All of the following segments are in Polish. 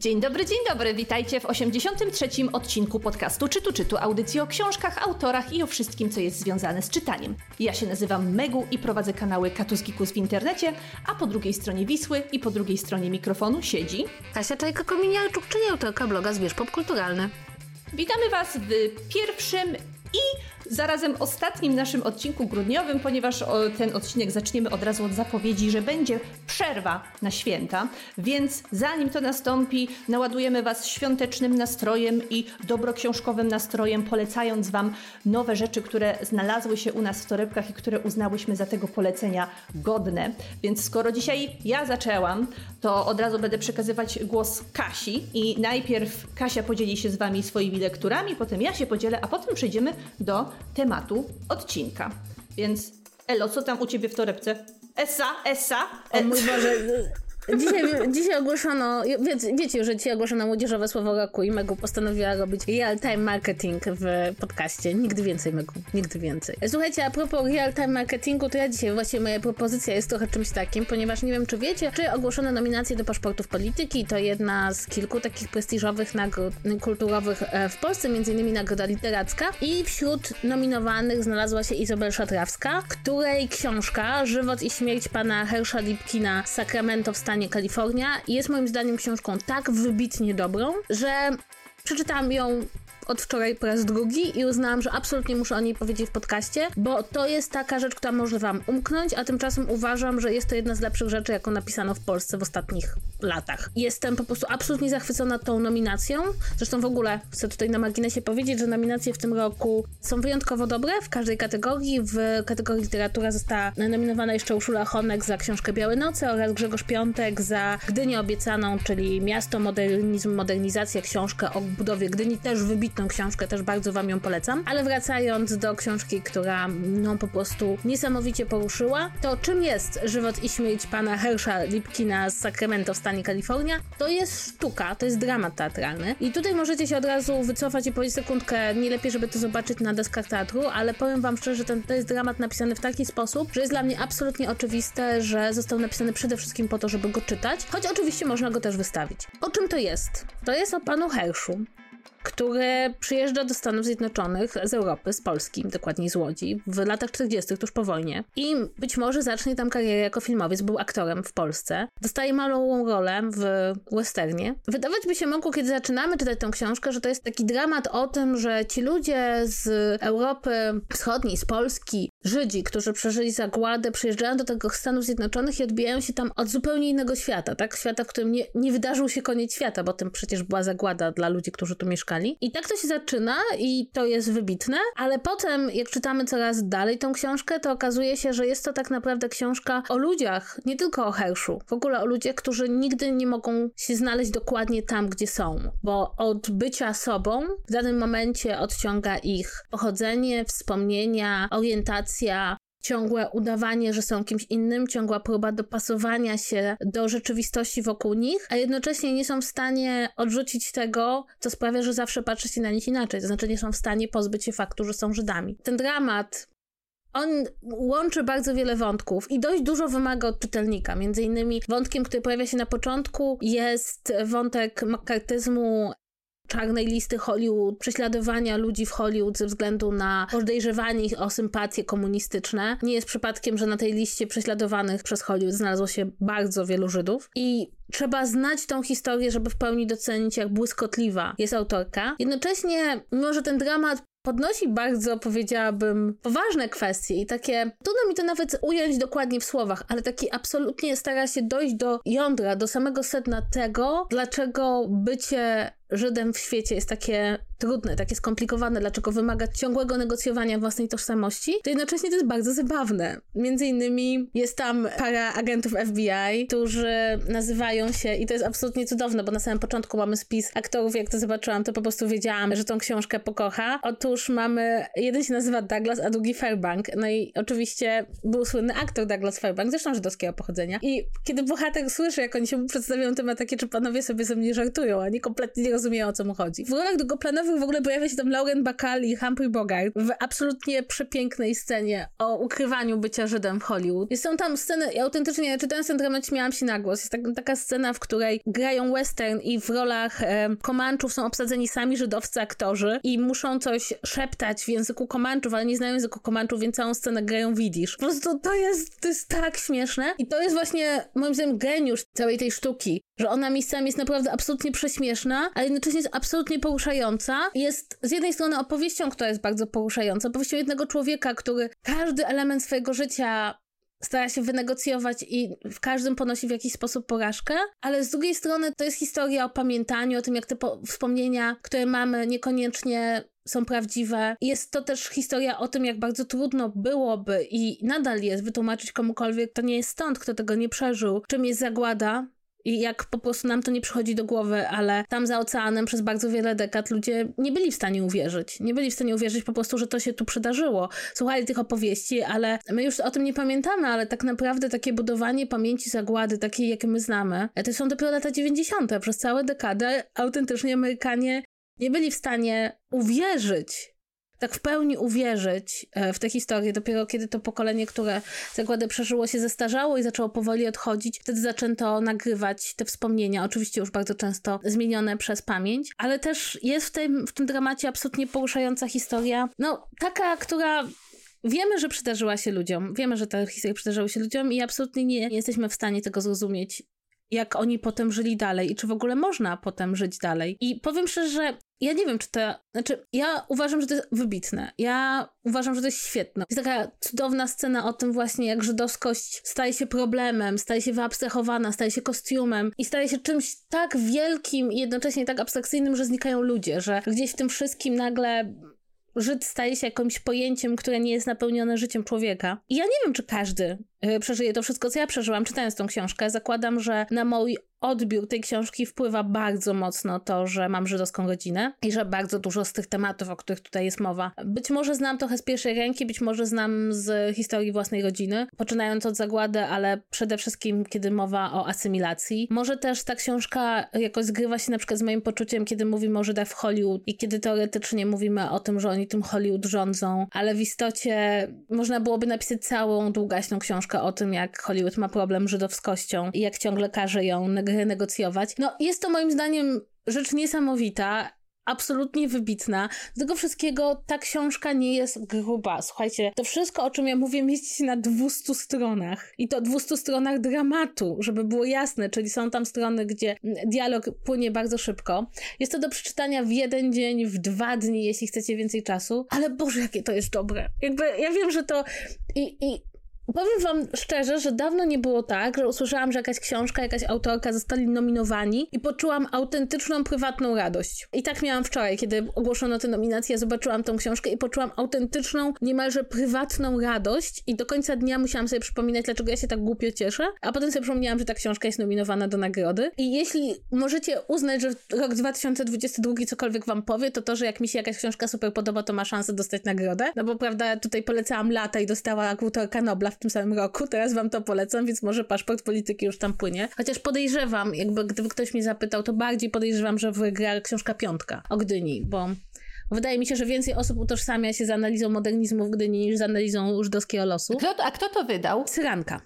Dzień dobry, dzień dobry. Witajcie w 83. odcinku podcastu Czytu Czytu, audycji o książkach, autorach i o wszystkim, co jest związane z czytaniem. Ja się nazywam Megu i prowadzę kanały Katus w internecie, a po drugiej stronie Wisły i po drugiej stronie mikrofonu siedzi... Kasia Czajka-Kominiarczuk, czyli autorka bloga Zwierz Popkulturalny. Witamy Was w pierwszym i zarazem ostatnim naszym odcinku grudniowym, ponieważ ten odcinek zaczniemy od razu od zapowiedzi, że będzie przerwa na święta, więc zanim to nastąpi, naładujemy Was świątecznym nastrojem i dobroksiążkowym nastrojem, polecając Wam nowe rzeczy, które znalazły się u nas w torebkach i które uznałyśmy za tego polecenia godne. Więc skoro dzisiaj ja zaczęłam, to od razu będę przekazywać głos Kasi i najpierw Kasia podzieli się z Wami swoimi lekturami, potem ja się podzielę, a potem przejdziemy do tematu odcinka. Więc Elo, co tam u ciebie w torebce? Essa, Essa. O mój Boże, Dzisiaj, dzisiaj ogłoszono, wiecie, wiecie, że dzisiaj ogłoszono młodzieżowe słowo roku i Megu postanowiła robić real-time marketing w podcaście. Nigdy więcej, Megu, nigdy więcej. Słuchajcie, a propos real-time marketingu, to ja dzisiaj właśnie moja propozycja jest trochę czymś takim, ponieważ nie wiem, czy wiecie, czy ogłoszono nominację do paszportów polityki. To jedna z kilku takich prestiżowych nagród kulturowych e, w Polsce, innymi nagroda literacka. I wśród nominowanych znalazła się Izabel Szatrawska, której książka Żywot i śmierć pana Hersza Lipkina Sacramento w stanie Kalifornia jest moim zdaniem książką tak wybitnie dobrą, że przeczytałam ją od wczoraj po raz drugi i uznałam, że absolutnie muszę o niej powiedzieć w podcaście, bo to jest taka rzecz, która może wam umknąć, a tymczasem uważam, że jest to jedna z lepszych rzeczy, jaką napisano w Polsce w ostatnich latach. Jestem po prostu absolutnie zachwycona tą nominacją. Zresztą w ogóle chcę tutaj na marginesie powiedzieć, że nominacje w tym roku są wyjątkowo dobre w każdej kategorii. W kategorii literatura została nominowana jeszcze Urszula Honek za książkę Białe Noce oraz Grzegorz Piątek za Gdynię Obiecaną, czyli Miasto, Modernizm, Modernizacja, książkę o budowie Gdyni, też wybitną książkę, też bardzo wam ją polecam. Ale wracając do książki, która no po prostu niesamowicie poruszyła, to czym jest Żywot i śmierć pana Hersha Lipkina z Sacramento w stanie Kalifornia? To jest sztuka, to jest dramat teatralny. I tutaj możecie się od razu wycofać i powiedzieć sekundkę, nie lepiej, żeby to zobaczyć na deskach teatru, ale powiem wam szczerze, że ten, to jest dramat napisany w taki sposób, że jest dla mnie absolutnie oczywiste, że został napisany przede wszystkim po to, żeby go czytać, choć oczywiście można go też wystawić. O czym to jest? To jest o panu Herszu, który przyjeżdża do Stanów Zjednoczonych z Europy, z Polski, dokładniej z Łodzi, w latach 40., tuż po wojnie. I być może zacznie tam karierę jako filmowiec, był aktorem w Polsce. Dostaje małą rolę w westernie. Wydawać by się mogło, kiedy zaczynamy czytać tę książkę, że to jest taki dramat o tym, że ci ludzie z Europy Wschodniej, z Polski, Żydzi, którzy przeżyli zagładę, przyjeżdżają do tego Stanów Zjednoczonych i odbijają się tam od zupełnie innego świata, tak? Świata, w którym nie, nie wydarzył się koniec świata, bo tym przecież była zagłada dla ludzi, którzy tu mieszkają mieszkali. I tak to się zaczyna i to jest wybitne, ale potem, jak czytamy coraz dalej tą książkę, to okazuje się, że jest to tak naprawdę książka o ludziach, nie tylko o Herszu, w ogóle o ludziach, którzy nigdy nie mogą się znaleźć dokładnie tam, gdzie są, bo od bycia sobą w danym momencie odciąga ich pochodzenie, wspomnienia, orientacja, ciągłe udawanie, że są kimś innym, ciągła próba dopasowania się do rzeczywistości wokół nich, a jednocześnie nie są w stanie odrzucić tego, co sprawia, że zawsze patrzy się na nich inaczej. To znaczy nie są w stanie pozbyć się faktu, że są Żydami. Ten dramat on łączy bardzo wiele wątków i dość dużo wymaga od czytelnika. Między innymi wątkiem, który pojawia się na początku, jest wątek makartyzmu czarnej listy Hollywood, prześladowania ludzi w Hollywood ze względu na podejrzewanie ich o sympatie komunistyczne. Nie jest przypadkiem, że na tej liście prześladowanych przez Hollywood znalazło się bardzo wielu Żydów i trzeba znać tą historię, żeby w pełni docenić, jak błyskotliwa jest autorka. Jednocześnie, mimo że ten dramat podnosi bardzo, powiedziałabym, poważne kwestie i takie, trudno mi to nawet ująć dokładnie w słowach, ale taki absolutnie stara się dojść do jądra, do samego sedna tego, dlaczego bycie Żydem w świecie jest takie trudne, takie skomplikowane, dlaczego wymaga ciągłego negocjowania własnej tożsamości, to jednocześnie to jest bardzo zabawne. Między innymi jest tam para agentów FBI, którzy nazywają się, i to jest absolutnie cudowne, bo na samym początku mamy spis aktorów, jak to zobaczyłam, to po prostu wiedziałam, że tą książkę pokocha. Otóż mamy, jeden się nazywa Douglas, a drugi Fairbank. No i oczywiście był słynny aktor Douglas Fairbank, zresztą żydowskiego pochodzenia. I kiedy bohater słyszy, jak oni się mu przedstawiają temat takie, czy panowie sobie ze mnie żartują, a nie kompletnie nie rozumieją, o co mu chodzi. W rolach drugoplanowych w ogóle pojawia się tam Lauren Bacall i Humphrey Bogart w absolutnie przepięknej scenie o ukrywaniu bycia Żydem w Hollywood. Są tam sceny, ja autentycznie czytając ten dramat śmiałam się na głos. Jest tak, taka scena, w której grają western i w rolach e, są obsadzeni sami żydowscy aktorzy i muszą coś szeptać w języku komanczów, ale nie znają języku komanczów, więc całą scenę grają widzisz. Po prostu to jest, to jest tak śmieszne i to jest właśnie moim zdaniem geniusz całej tej sztuki, że ona miejscami jest naprawdę absolutnie prześmieszna, ale jednocześnie jest absolutnie poruszająca. Jest z jednej strony opowieścią, która jest bardzo poruszająca, opowieścią jednego człowieka, który każdy element swojego życia stara się wynegocjować i w każdym ponosi w jakiś sposób porażkę, ale z drugiej strony to jest historia o pamiętaniu, o tym, jak te wspomnienia, które mamy, niekoniecznie są prawdziwe. Jest to też historia o tym, jak bardzo trudno byłoby i nadal jest wytłumaczyć komukolwiek, to nie jest stąd, kto tego nie przeżył, czym jest zagłada, i jak po prostu nam to nie przychodzi do głowy, ale tam za oceanem przez bardzo wiele dekad ludzie nie byli w stanie uwierzyć. Nie byli w stanie uwierzyć po prostu, że to się tu przydarzyło. Słuchali tych opowieści, ale my już o tym nie pamiętamy, ale tak naprawdę takie budowanie pamięci zagłady, takiej jakie my znamy, to są dopiero lata 90. Przez całe dekadę autentycznie Amerykanie nie byli w stanie uwierzyć tak w pełni uwierzyć e, w tę historię dopiero kiedy to pokolenie, które zagładę przeżyło się zestarzało i zaczęło powoli odchodzić, wtedy zaczęto nagrywać te wspomnienia, oczywiście już bardzo często zmienione przez pamięć, ale też jest w tym, w tym dramacie absolutnie poruszająca historia, no taka, która Wiemy, że przydarzyła się ludziom, wiemy, że te historie przydarzyły się ludziom i absolutnie nie, nie jesteśmy w stanie tego zrozumieć jak oni potem żyli dalej i czy w ogóle można potem żyć dalej. I powiem szczerze, że ja nie wiem, czy to. Znaczy, ja uważam, że to jest wybitne. Ja uważam, że to jest świetne. Jest taka cudowna scena o tym właśnie, jak żydowskość staje się problemem, staje się wyabstrahowana, staje się kostiumem i staje się czymś tak wielkim i jednocześnie tak abstrakcyjnym, że znikają ludzie, że gdzieś w tym wszystkim nagle Żyd staje się jakimś pojęciem, które nie jest napełnione życiem człowieka. I ja nie wiem, czy każdy y, przeżyje to wszystko, co ja przeżyłam, czytając tą książkę. Zakładam, że na mój odbiór tej książki wpływa bardzo mocno to, że mam żydowską rodzinę i że bardzo dużo z tych tematów, o których tutaj jest mowa, być może znam trochę z pierwszej ręki, być może znam z historii własnej rodziny, poczynając od zagłady, ale przede wszystkim, kiedy mowa o asymilacji. Może też ta książka jakoś zgrywa się na przykład z moim poczuciem, kiedy mówimy o Żydach w Hollywood i kiedy teoretycznie mówimy o tym, że oni tym Hollywood rządzą, ale w istocie można byłoby napisać całą długaśną książkę o tym, jak Hollywood ma problem z żydowskością i jak ciągle każe ją negocjować. No, jest to moim zdaniem rzecz niesamowita absolutnie wybitna. Z tego wszystkiego ta książka nie jest gruba. Słuchajcie, to wszystko, o czym ja mówię, mieści się na 200 stronach. I to 200 stronach dramatu, żeby było jasne, czyli są tam strony, gdzie dialog płynie bardzo szybko. Jest to do przeczytania w jeden dzień, w dwa dni, jeśli chcecie więcej czasu. Ale Boże, jakie to jest dobre. Jakby, ja wiem, że to... I, i Powiem wam szczerze, że dawno nie było tak, że usłyszałam, że jakaś książka, jakaś autorka zostali nominowani i poczułam autentyczną, prywatną radość. I tak miałam wczoraj, kiedy ogłoszono tę nominację, zobaczyłam tą książkę i poczułam autentyczną, niemalże prywatną radość i do końca dnia musiałam sobie przypominać, dlaczego ja się tak głupio cieszę, a potem sobie przypomniałam, że ta książka jest nominowana do nagrody. I jeśli możecie uznać, że rok 2022 cokolwiek wam powie, to to, że jak mi się jakaś książka super podoba, to ma szansę dostać nagrodę. No bo prawda, tutaj polecałam lata i dostała autorka Nobla w tym samym roku. Teraz wam to polecam, więc może paszport polityki już tam płynie. Chociaż podejrzewam, jakby gdyby ktoś mnie zapytał, to bardziej podejrzewam, że wygra książka Piątka o Gdyni, bo Wydaje mi się, że więcej osób utożsamia się z analizą modernizmu w Gdyni niż z analizą żydowskiego losu. Kto, a kto to wydał? Syranka.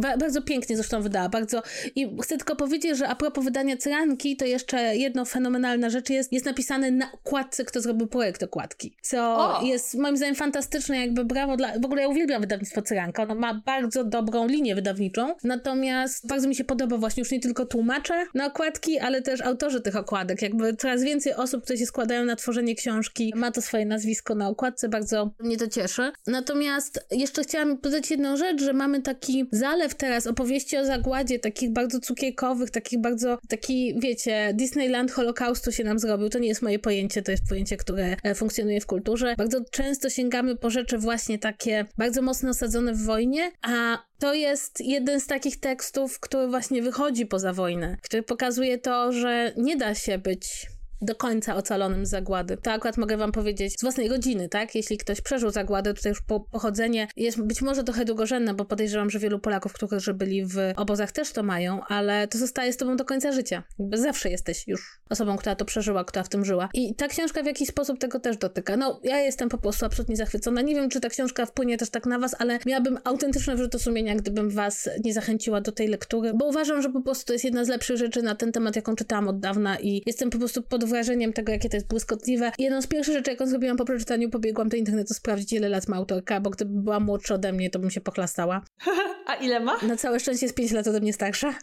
Ba bardzo pięknie zresztą wydała, bardzo. I chcę tylko powiedzieć, że a propos wydania Cyranki, to jeszcze jedno fenomenalna rzecz jest, jest napisane na okładce, kto zrobił projekt okładki. Co o. jest moim zdaniem fantastyczne, jakby brawo dla... W ogóle ja uwielbiam wydawnictwo Cyranka, ono ma bardzo dobrą linię wydawniczą, natomiast bardzo mi się podoba właśnie już nie tylko tłumacze na okładki, ale też autorzy tych okładek. Jakby coraz więcej osób, które się składają na tworzenie książki, ma to swoje nazwisko na okładce, bardzo mnie to cieszy. Natomiast jeszcze chciałam dodać jedną rzecz, że mamy taki zalew zalew teraz opowieści o zagładzie, takich bardzo cukierkowych, takich bardzo, taki, wiecie, Disneyland Holokaustu się nam zrobił. To nie jest moje pojęcie, to jest pojęcie, które e, funkcjonuje w kulturze. Bardzo często sięgamy po rzeczy właśnie takie bardzo mocno osadzone w wojnie, a to jest jeden z takich tekstów, który właśnie wychodzi poza wojnę, który pokazuje to, że nie da się być do końca ocalonym z zagłady. To akurat mogę wam powiedzieć z własnej rodziny, tak? Jeśli ktoś przeżył zagładę, tutaj już po, pochodzenie jest być może trochę drugorzędne, bo podejrzewam, że wielu Polaków, którzy byli w obozach też to mają, ale to zostaje z tobą do końca życia. Jakby zawsze jesteś już osobą, która to przeżyła, która w tym żyła. I ta książka w jakiś sposób tego też dotyka. No, ja jestem po prostu absolutnie zachwycona. Nie wiem, czy ta książka wpłynie też tak na was, ale miałabym autentyczne wyrzuty sumienia, gdybym was nie zachęciła do tej lektury, bo uważam, że po prostu to jest jedna z lepszych rzeczy na ten temat, jaką czytałam od dawna i jestem po prostu pod wrażeniem tego, jakie to jest błyskotliwe. Jedną z pierwszych rzeczy, jaką zrobiłam po przeczytaniu, pobiegłam do internetu sprawdzić, ile lat ma autorka, bo gdyby była młodsza ode mnie, to bym się pochlastała. A ile ma? Na całe szczęście jest 5 lat ode mnie starsza.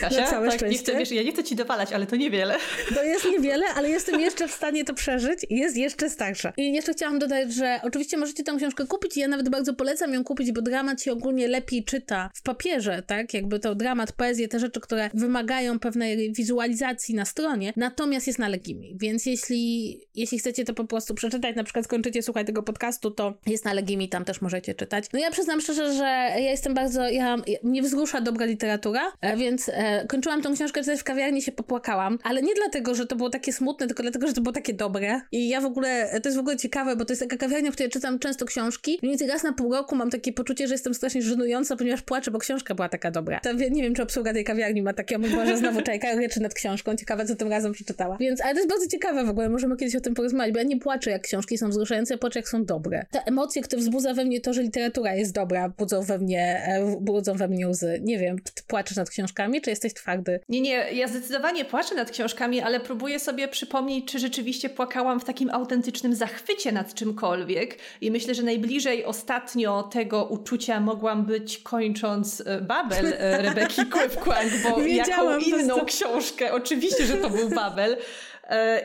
Kasia, na całe tak, szczęście. Nie chcę, wiesz, ja nie chcę ci dowalać, ale to niewiele. To jest niewiele, ale jestem jeszcze w stanie to przeżyć i jest jeszcze starsza. I jeszcze chciałam dodać, że oczywiście możecie tę książkę kupić i ja nawet bardzo polecam ją kupić, bo dramat się ogólnie lepiej czyta w papierze, tak? Jakby to dramat, poezję, te rzeczy, które wymagają pewnej wizualizacji na stronie, natomiast jest na Legimi. Więc jeśli, jeśli chcecie to po prostu przeczytać, na przykład skończycie słuchać tego podcastu, to jest na Legimi, tam też możecie czytać. No ja przyznam szczerze, że ja jestem bardzo, ja, mnie wzrusza dobra literatura, e, więc e, kończyłam tą książkę czytać w kawiarni się popłakałam, ale nie dlatego, że to było takie smutne, tylko dlatego, że to było takie dobre. I ja w ogóle, to jest w ogóle ciekawe, bo to jest taka kawiarnia, w której czytam często książki. Mniej więcej raz na pół roku mam takie poczucie, że jestem strasznie żenująca, ponieważ płaczę, bo książka była taka dobra. To, nie wiem, czy obsługa tej kawiarni ma takie, może znowu czajka ryczy nad książką. Ciekawe, co tym razem przeczytała. Więc, ale to jest bardzo ciekawe w ogóle, możemy kiedyś o tym porozmawiać, bo ja nie płaczę, jak książki są wzruszające, ja płaczę, jak są dobre. Te emocje, które wzbudza we mnie to, że literatura jest dobra, budzą we mnie, e, budzą we mnie łzy. Nie wiem, czy ty płaczesz nad książkami, czy jesteś twardy? Nie, nie, ja zdecydowanie płaczę nad książkami, ale próbuję sobie przypomnieć, czy rzeczywiście płakałam w takim autentycznym zachwycie nad czymkolwiek. I myślę, że najbliżej ostatnio tego uczucia mogłam być kończąc e, Babel e, Rebeki Kwepkwank, bo Wiedziałam, jaką inną to... książkę, oczywiście, że to był Babel,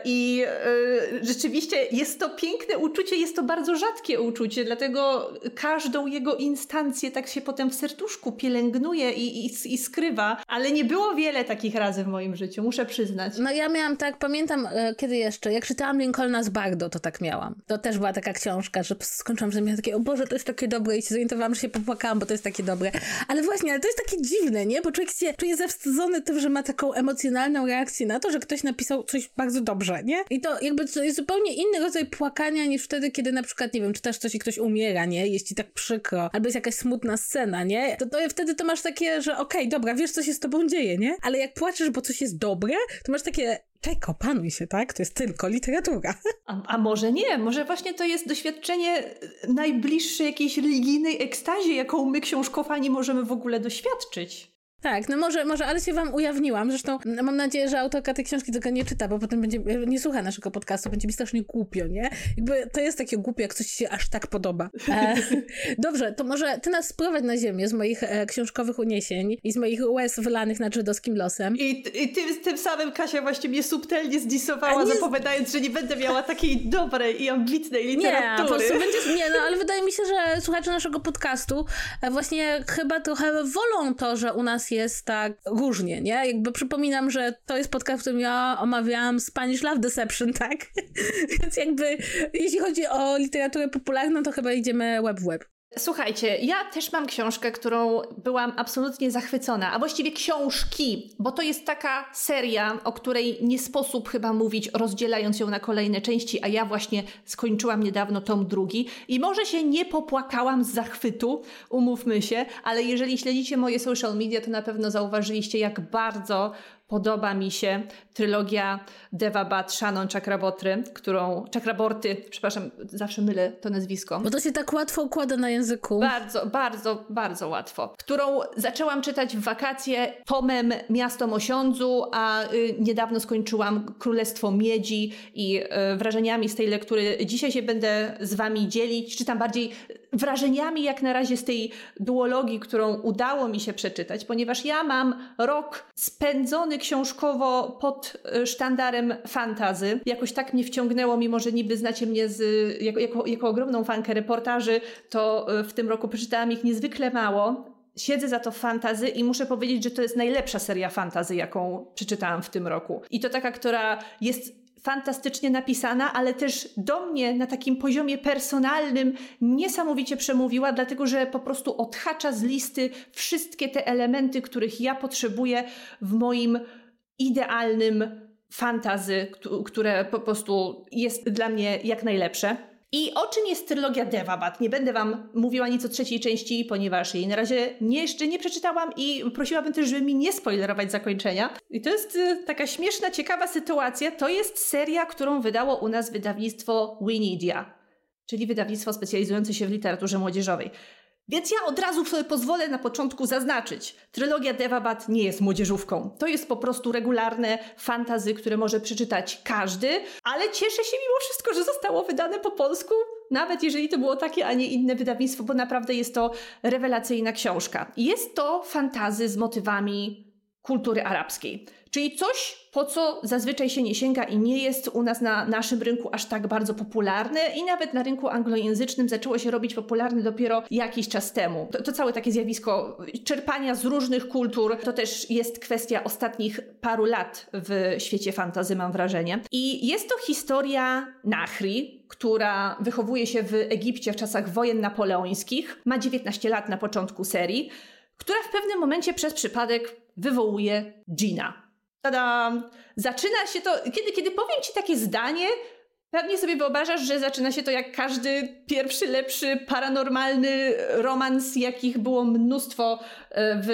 I e, rzeczywiście jest to piękne uczucie, jest to bardzo rzadkie uczucie, dlatego każdą jego instancję tak się potem w serduszku pielęgnuje i, i, i skrywa, ale nie było wiele takich razy w moim życiu, muszę przyznać. No ja miałam tak, pamiętam e, kiedy jeszcze, jak czytałam Lincolna z Bardo, to tak miałam. To też była taka książka, że skończyłam, że miałam takie, o Boże, to jest takie dobre i się zorientowałam, że się popłakałam, bo to jest takie dobre. Ale właśnie, ale to jest takie dziwne, nie? Bo człowiek się czuje zawstydzony tym, że ma taką emocjonalną reakcję na to, że ktoś napisał coś bardzo bardzo dobrze, nie? I to jakby to jest zupełnie inny rodzaj płakania niż wtedy, kiedy na przykład, nie wiem, czytasz coś i ktoś umiera, nie? Jest ci tak przykro, albo jest jakaś smutna scena, nie? To, to wtedy to masz takie, że okej, okay, dobra, wiesz, co się z tobą dzieje, nie? Ale jak płaczesz, bo coś jest dobre, to masz takie, czeko, panuj się, tak? To jest tylko literatura. A, a, może nie? Może właśnie to jest doświadczenie najbliższe jakiejś religijnej ekstazie, jaką my książkowani możemy w ogóle doświadczyć. Tak, no może, może, ale się wam ujawniłam. Zresztą mam nadzieję, że autorka tej książki tego nie czyta, bo potem będzie, nie słucha naszego podcastu, będzie mi strasznie głupio, nie? Jakby to jest takie głupie, jak coś ci się aż tak podoba. E, dobrze, to może ty nas sprowadź na ziemię z moich e, książkowych uniesień i z moich łez wylanych nad żydowskim losem. I, i tym, tym samym Kasia właśnie mnie subtelnie zdisowała, nie... zapowiadając, że nie będę miała takiej dobrej i ambitnej literatury. Nie, po prostu będziesz, nie, no ale wydaje mi się, że słuchacze naszego podcastu e, właśnie chyba trochę wolą to, że u nas jest tak różnie, nie? Jakby przypominam, że to jest podcast, w którym ja omawiałam Spanish Love Deception, tak? Więc jakby jeśli chodzi o literaturę popularną, to chyba idziemy web w web. Słuchajcie, ja też mam książkę, którą byłam absolutnie zachwycona, a właściwie książki, bo to jest taka seria, o której nie sposób chyba mówić, rozdzielając ją na kolejne części, a ja właśnie skończyłam niedawno tom drugi i może się nie popłakałam z zachwytu, umówmy się, ale jeżeli śledzicie moje social media, to na pewno zauważyliście, jak bardzo podoba mi się trylogia Deva Bhat Shannon Chakraborty, którą Chakraborty, przepraszam, zawsze mylę to nazwisko. Bo to się tak łatwo układa na języku. Bardzo, bardzo, bardzo łatwo. Którą zaczęłam czytać w wakacje tomem Miasto Mosiądzu, a y, niedawno skończyłam Królestwo Miedzi i y, wrażeniami z tej lektury dzisiaj się będę z wami dzielić, czy tam bardziej wrażeniami jak na razie z tej duologii, którą udało mi się przeczytać, ponieważ ja mam rok spędzony książkowo pod e, sztandarem fantazy. Jakoś tak mnie wciągnęło, mimo że niby znacie mnie z, jako, jako, jako ogromną fankę reportaży, to e, w tym roku przeczytałam ich niezwykle mało siedzę za to fantazy i muszę powiedzieć, że to jest najlepsza seria fantazy, jaką przeczytałam w tym roku. I to taka, która jest fantastycznie napisana, ale też do mnie na takim poziomie personalnym niesamowicie przemówiła, dlatego że po prostu odhacza z listy wszystkie te elementy, których ja potrzebuję w moim idealnym fantazy, które po prostu jest dla mnie jak najlepsze. I o czym jest trylogia Devabat? Nie będę Wam mówiła nic o trzeciej części, ponieważ jej na razie nie, jeszcze nie przeczytałam i prosiłabym też, żeby mi nie spoilerować zakończenia. I to jest y, taka śmieszna, ciekawa sytuacja. To jest seria, którą wydało u nas wydawnictwo Winidia, czyli wydawnictwo specjalizujące się w literaturze młodzieżowej. Więc ja od razu sobie pozwolę na początku zaznaczyć. Trylogia Devabat nie jest młodzieżówką. To jest po prostu regularne fantazy, które może przeczytać każdy, ale cieszę się mimo wszystko, że zostało wydane po polsku, nawet jeżeli to było takie, a nie inne wydawnictwo, bo naprawdę jest to rewelacyjna książka. Jest to fantazy z motywami kultury arabskiej. Czyli coś, po co zazwyczaj się nie sięga i nie jest u nas na naszym rynku aż tak bardzo popularne i nawet na rynku anglojęzycznym zaczęło się robić popularne dopiero jakiś czas temu. To, to całe takie zjawisko czerpania z różnych kultur to też jest kwestia ostatnich paru lat w świecie fantazy, mam wrażenie. I jest to historia Nachri, która wychowuje się w Egipcie w czasach wojen napoleońskich, ma 19 lat na początku serii, która w pewnym momencie przez przypadek wywołuje Gina. Tada! Zaczyna się to, kiedy, kiedy powiem ci takie zdanie, pewnie sobie wyobrażasz, że zaczyna się to jak każdy pierwszy, lepszy, paranormalny romans, jakich było mnóstwo e, w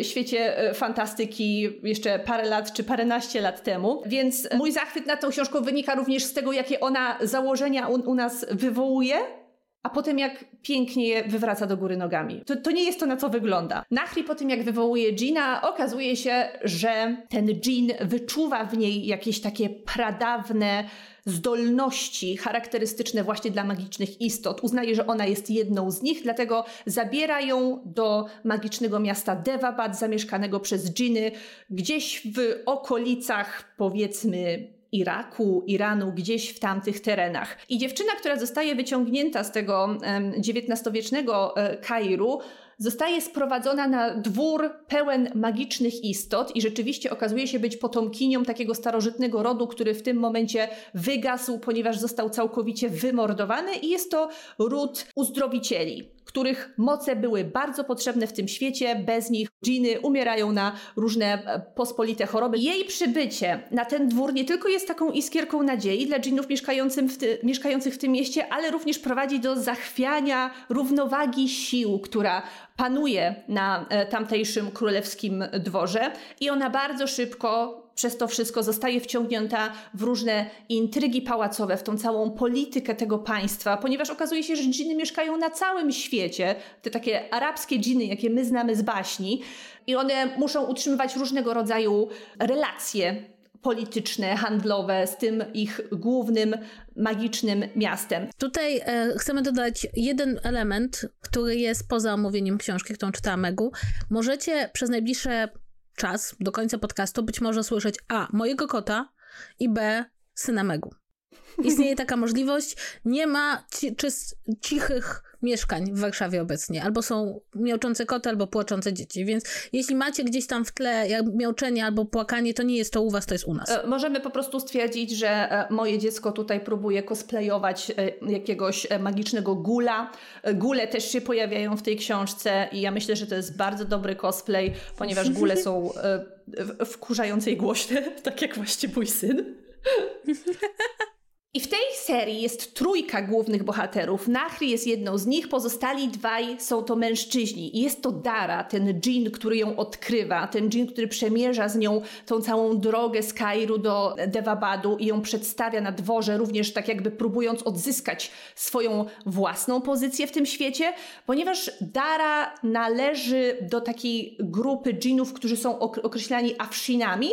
e, świecie e, fantastyki jeszcze parę lat czy paręnaście lat temu. Więc mój zachwyt nad tą książką wynika również z tego, jakie ona założenia u, u nas wywołuje a potem jak pięknie je wywraca do góry nogami. To, to nie jest to, na co wygląda. Nachri po tym, jak wywołuje Gina, okazuje się, że ten Jean wyczuwa w niej jakieś takie pradawne zdolności charakterystyczne właśnie dla magicznych istot. Uznaje, że ona jest jedną z nich, dlatego zabiera ją do magicznego miasta Devabad, zamieszkanego przez dżiny, gdzieś w okolicach, powiedzmy, Iraku, Iranu, gdzieś w tamtych terenach. I dziewczyna, która zostaje wyciągnięta z tego XIX-wiecznego e, Kairu, zostaje sprowadzona na dwór pełen magicznych istot i rzeczywiście okazuje się być potomkinią takiego starożytnego rodu, który w tym momencie wygasł, ponieważ został całkowicie wymordowany i jest to ród uzdrowicieli których moce były bardzo potrzebne w tym świecie. Bez nich dżiny umierają na różne e, pospolite choroby. Jej przybycie na ten dwór nie tylko jest taką iskierką nadziei dla dżinów w mieszkających w tym mieście, ale również prowadzi do zachwiania równowagi sił, która panuje na e, tamtejszym królewskim dworze i ona bardzo szybko przez to wszystko zostaje wciągnięta w różne intrygi pałacowe, w tą całą politykę tego państwa, ponieważ okazuje się, że dżiny mieszkają na całym świecie, te takie arabskie dżiny, jakie my znamy z baśni, i one muszą utrzymywać różnego rodzaju relacje polityczne, handlowe z tym ich głównym magicznym miastem. Tutaj e, chcemy dodać jeden element, który jest poza omówieniem książki, którą czytała Megu. Możecie przez najbliższe czas do końca podcastu być może słyszeć A. mojego kota i B. syna Megu. Istnieje taka możliwość. Nie ma ci, czy, cichych mieszkań w Warszawie obecnie. Albo są miauczące koty, albo płaczące dzieci. Więc jeśli macie gdzieś tam w tle jak miauczenie albo płakanie, to nie jest to u was, to jest u nas. E, możemy po prostu stwierdzić, że e, moje dziecko tutaj próbuje cosplayować e, jakiegoś magicznego gula. Gule też się pojawiają w tej książce i ja myślę, że to jest bardzo dobry cosplay, ponieważ gule są wkurzającej głośne, tak jak właśnie mój syn. I w tej serii jest trójka głównych bohaterów. Nachri jest jedną z nich, pozostali dwaj są to mężczyźni. I jest to Dara, ten dżin, który ją odkrywa, ten dżin, który przemierza z nią tą całą drogę z Kairu do Devabadu i ją przedstawia na dworze, również tak jakby próbując odzyskać swoją własną pozycję w tym świecie, ponieważ Dara należy do takiej grupy dżinów, którzy są określani Afshinami,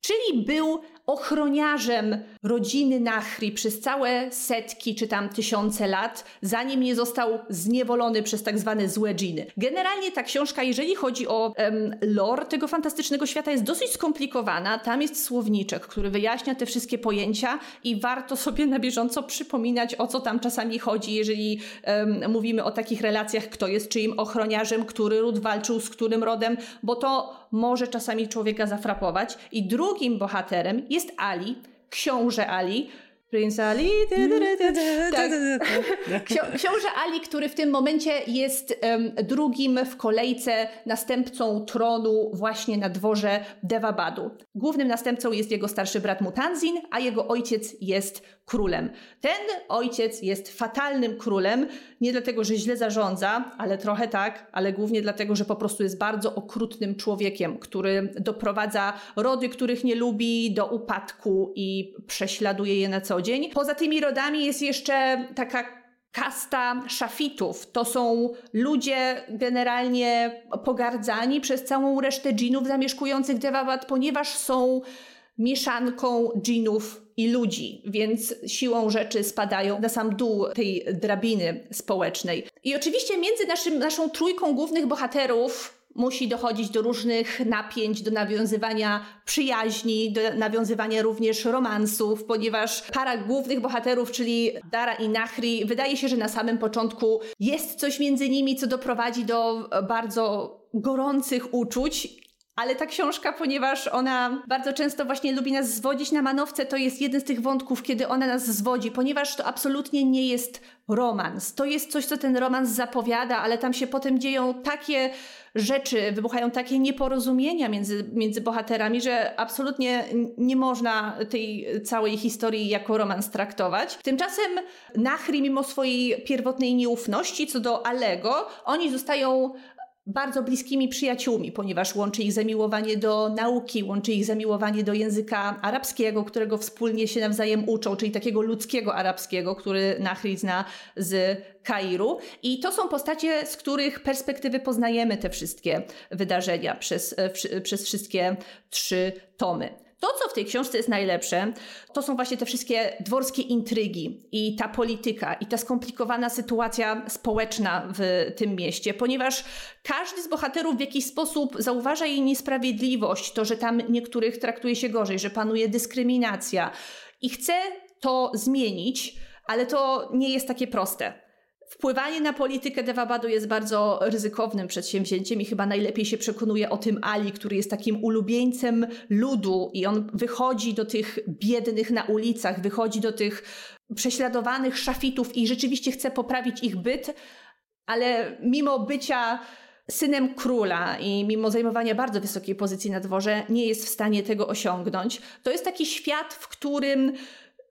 czyli był ochroniarzem rodziny Nachri przez całe setki czy tam tysiące lat, zanim nie został zniewolony przez tak zwane złe dżiny. Generalnie ta książka, jeżeli chodzi o um, lore tego fantastycznego świata, jest dosyć skomplikowana. Tam jest słowniczek, który wyjaśnia te wszystkie pojęcia i warto sobie na bieżąco przypominać, o co tam czasami chodzi, jeżeli um, mówimy o takich relacjach, kto jest czyim ochroniarzem, który ród walczył z którym rodem, bo to może czasami człowieka zafrapować. I drugim bohaterem jest Ali, książę Ali, Prince Ali. Tak. Książę Ali, który w tym momencie jest drugim w kolejce następcą tronu właśnie na dworze Devabadu. Głównym następcą jest jego starszy brat Mutanzin, a jego ojciec jest królem. Ten ojciec jest fatalnym królem, nie dlatego, że źle zarządza, ale trochę tak, ale głównie dlatego, że po prostu jest bardzo okrutnym człowiekiem, który doprowadza rody, których nie lubi, do upadku i prześladuje je na co dzień. Poza tymi rodami jest jeszcze taka kasta szafitów. To są ludzie generalnie pogardzani przez całą resztę dżinów zamieszkujących Devabad, ponieważ są mieszanką dżinów i ludzi, więc siłą rzeczy spadają na sam dół tej drabiny społecznej. I oczywiście między naszym, naszą trójką głównych bohaterów musi dochodzić do różnych napięć, do nawiązywania przyjaźni, do nawiązywania również romansów, ponieważ para głównych bohaterów, czyli Dara i Nahri, wydaje się, że na samym początku jest coś między nimi, co doprowadzi do bardzo gorących uczuć ale ta książka, ponieważ ona bardzo często właśnie lubi nas zwodzić na manowce, to jest jeden z tych wątków, kiedy ona nas zwodzi, ponieważ to absolutnie nie jest romans. To jest coś, co ten romans zapowiada, ale tam się potem dzieją takie rzeczy, wybuchają takie nieporozumienia między, między bohaterami, że absolutnie nie można tej całej historii jako romans traktować. Tymczasem Nachri, mimo swojej pierwotnej nieufności co do Alego, oni zostają bardzo bliskimi przyjaciółmi, ponieważ łączy ich zamiłowanie do nauki, łączy ich zamiłowanie do języka arabskiego, którego wspólnie się nawzajem uczą, czyli takiego ludzkiego arabskiego, który Nahri zna z Kairu. I to są postacie, z których perspektywy poznajemy te wszystkie wydarzenia przez, przez wszystkie trzy tomy. To, co w tej książce jest najlepsze, to są właśnie te wszystkie dworskie intrygi i ta polityka i ta skomplikowana sytuacja społeczna w tym mieście, ponieważ każdy z bohaterów w jakiś sposób zauważa jej niesprawiedliwość, to, że tam niektórych traktuje się gorzej, że panuje dyskryminacja i chce to zmienić, ale to nie jest takie proste. Wpływanie na politykę Devabadu jest bardzo ryzykownym przedsięwzięciem i chyba najlepiej się przekonuje o tym Ali, który jest takim ulubieńcem ludu i on wychodzi do tych biednych na ulicach, wychodzi do tych prześladowanych szafitów i rzeczywiście chce poprawić ich byt, ale mimo bycia synem króla i mimo zajmowania bardzo wysokiej pozycji na dworze nie jest w stanie tego osiągnąć. To jest taki świat, w którym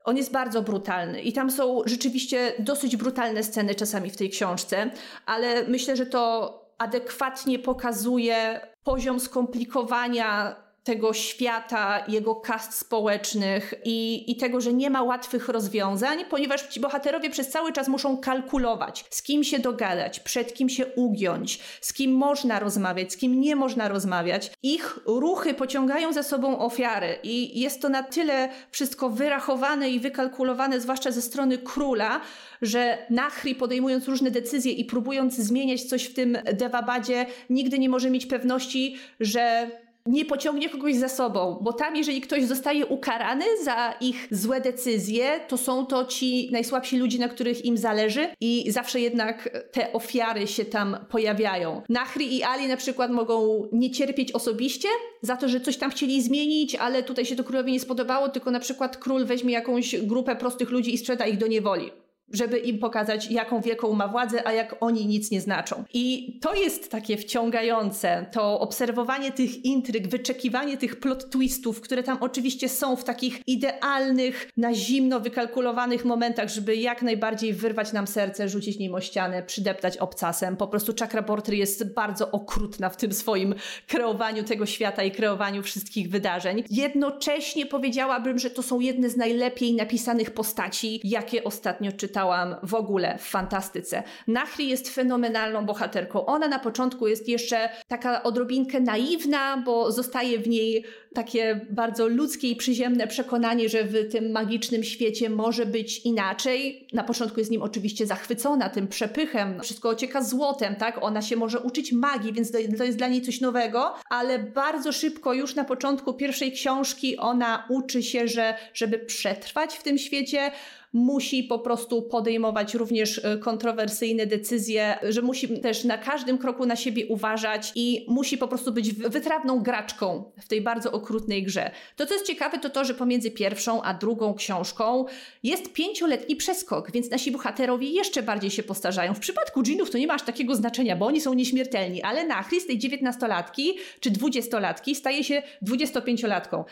on jest bardzo brutalny i tam są rzeczywiście dosyć brutalne sceny czasami w tej książce, ale myślę, że to adekwatnie pokazuje poziom skomplikowania tego świata, jego kast społecznych i, i tego, że nie ma łatwych rozwiązań, ponieważ ci bohaterowie przez cały czas muszą kalkulować, z kim się dogadać, przed kim się ugiąć, z kim można rozmawiać, z kim nie można rozmawiać. Ich ruchy pociągają za sobą ofiary i jest to na tyle wszystko wyrachowane i wykalkulowane, zwłaszcza ze strony króla, że Nachri podejmując różne decyzje i próbując zmieniać coś w tym Dewabadzie, nigdy nie może mieć pewności, że nie pociągnie kogoś za sobą, bo tam, jeżeli ktoś zostaje ukarany za ich złe decyzje, to są to ci najsłabsi ludzie, na których im zależy i zawsze jednak te ofiary się tam pojawiają. Nachri i Ali na przykład mogą nie cierpieć osobiście za to, że coś tam chcieli zmienić, ale tutaj się to królowi nie spodobało, tylko na przykład król weźmie jakąś grupę prostych ludzi i sprzeda ich do niewoli żeby im pokazać, jaką wielką ma władzę, a jak oni nic nie znaczą. I to jest takie wciągające, to obserwowanie tych intryg, wyczekiwanie tych plot twistów, które tam oczywiście są w takich idealnych, na zimno wykalkulowanych momentach, żeby jak najbardziej wyrwać nam serce, rzucić nim o ścianę, przydeptać obcasem. Po prostu Chakra Portry jest bardzo okrutna w tym swoim kreowaniu tego świata i kreowaniu wszystkich wydarzeń. Jednocześnie powiedziałabym, że to są jedne z najlepiej napisanych postaci, jakie ostatnio czytałam czytałam w ogóle w fantastyce. Nachri jest fenomenalną bohaterką. Ona na początku jest jeszcze taka odrobinkę naiwna, bo zostaje w niej takie bardzo ludzkie i przyziemne przekonanie, że w tym magicznym świecie może być inaczej. Na początku jest nim oczywiście zachwycona tym przepychem, wszystko ocieka złotem, tak? Ona się może uczyć magii, więc to jest dla niej coś nowego, ale bardzo szybko, już na początku pierwszej książki, ona uczy się, że żeby przetrwać w tym świecie, musi po prostu podejmować również e, kontrowersyjne decyzje, że musi też na każdym kroku na siebie uważać i musi po prostu być wytrawną graczką w tej bardzo okrutnej grze. To, co jest ciekawe, to to, że pomiędzy pierwszą a drugą książką jest pięcioletni przeskok, więc nasi bohaterowie jeszcze bardziej się postarzają. W przypadku dżinów to nie ma aż takiego znaczenia, bo oni są nieśmiertelni, ale Nachris tej dziewiętnastolatki czy dwudziestolatki staje się dwudziestopięciolatką.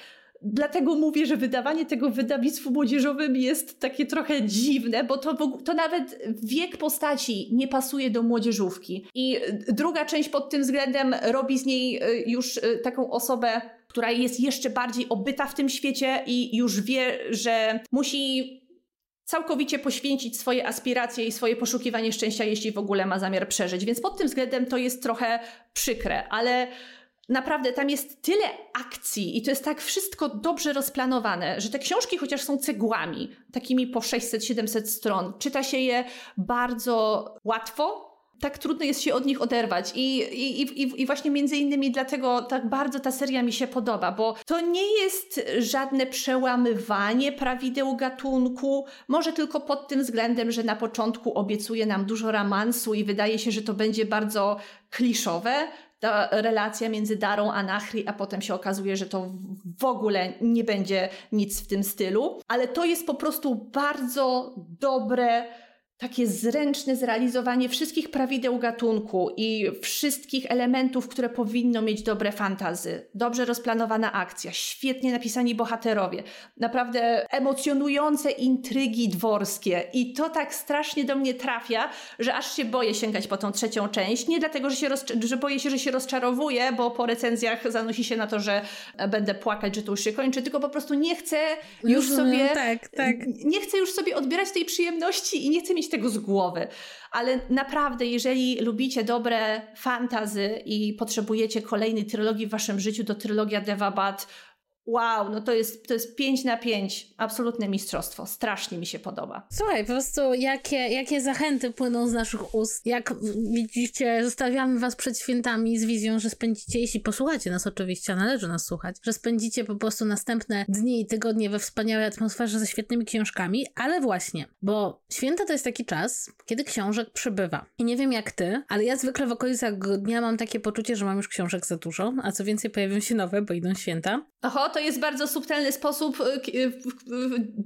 Dlatego mówię, że wydawanie tego w wydawnictwu młodzieżowym jest takie trochę dziwne, bo to, to nawet wiek postaci nie pasuje do młodzieżówki. I druga część pod tym względem robi z niej y, już y, taką osobę, która jest jeszcze bardziej obyta w tym świecie i już wie, że musi całkowicie poświęcić swoje aspiracje i swoje poszukiwanie szczęścia, jeśli w ogóle ma zamiar przeżyć. Więc pod tym względem to jest trochę przykre, ale naprawdę tam jest tyle akcji i to jest tak wszystko dobrze rozplanowane, że te książki chociaż są cegłami, takimi po 600-700 stron, czyta się je bardzo łatwo, tak trudno jest się od nich oderwać. I, i, i, I właśnie między innymi dlatego tak bardzo ta seria mi się podoba, bo to nie jest żadne przełamywanie prawideł gatunku, może tylko pod tym względem, że na początku obiecuje nam dużo romansu i wydaje się, że to będzie bardzo kliszowe, ta relacja między Darą a Nachri, a potem się okazuje, że to w ogóle nie będzie nic w tym stylu. Ale to jest po prostu bardzo dobre takie zręczne zrealizowanie wszystkich prawideł gatunku i wszystkich elementów, które powinno mieć dobre fantazy. Dobrze rozplanowana akcja, świetnie napisani bohaterowie, naprawdę emocjonujące intrygi dworskie i to tak strasznie do mnie trafia, że aż się boję sięgać po tą trzecią część. Nie dlatego, że, się że boję się, że się rozczarowuję, bo po recenzjach zanosi się na to, że będę płakać, że to już się kończy, tylko po prostu nie chcę już sobie... Tak, tak. Nie chcę już sobie odbierać tej przyjemności i nie chcę mieć tego z głowy. Ale naprawdę, jeżeli lubicie dobre fantazy i potrzebujecie kolejnej trylogii w waszym życiu, to trylogia Devabat Wow, no to jest, to jest 5 na 5. Absolutne mistrzostwo. Strasznie mi się podoba. Słuchaj, po prostu jakie, jakie zachęty płyną z naszych ust. Jak widzicie, zostawiamy was przed świętami z wizją, że spędzicie, jeśli posłuchacie nas oczywiście, a należy nas słuchać, że spędzicie po prostu następne dni i tygodnie we wspaniałej atmosferze ze świetnymi książkami, ale właśnie, bo święta to jest taki czas, kiedy książek przybywa. I nie wiem jak ty, ale ja zwykle w okolicach dnia mam takie poczucie, że mam już książek za dużo, a co więcej pojawią się nowe, bo idą święta. Oho, to jest bardzo subtelny sposób, y, y,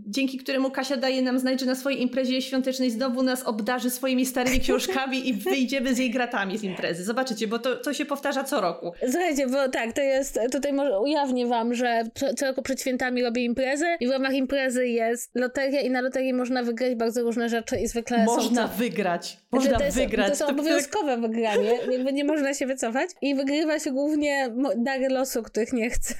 dzięki któremu Kasia daje nam znać, że na swojej imprezie świątecznej znowu nas obdarzy swoimi starymi książkami i wyjdziemy z jej gratami z imprezy. Zobaczycie, bo to, to się powtarza co roku. Słuchajcie, bo tak, to jest, tutaj może ujawnię wam, że co, co roku przed świętami robię imprezę i w ramach imprezy jest loteria i na loterii można wygrać bardzo różne rzeczy i zwykle Można są to... wygrać. Można to jest, wygrać. To są obowiązkowe wygranie, jakby nie można się wycofać i wygrywa się głównie dary losu, których nie chce.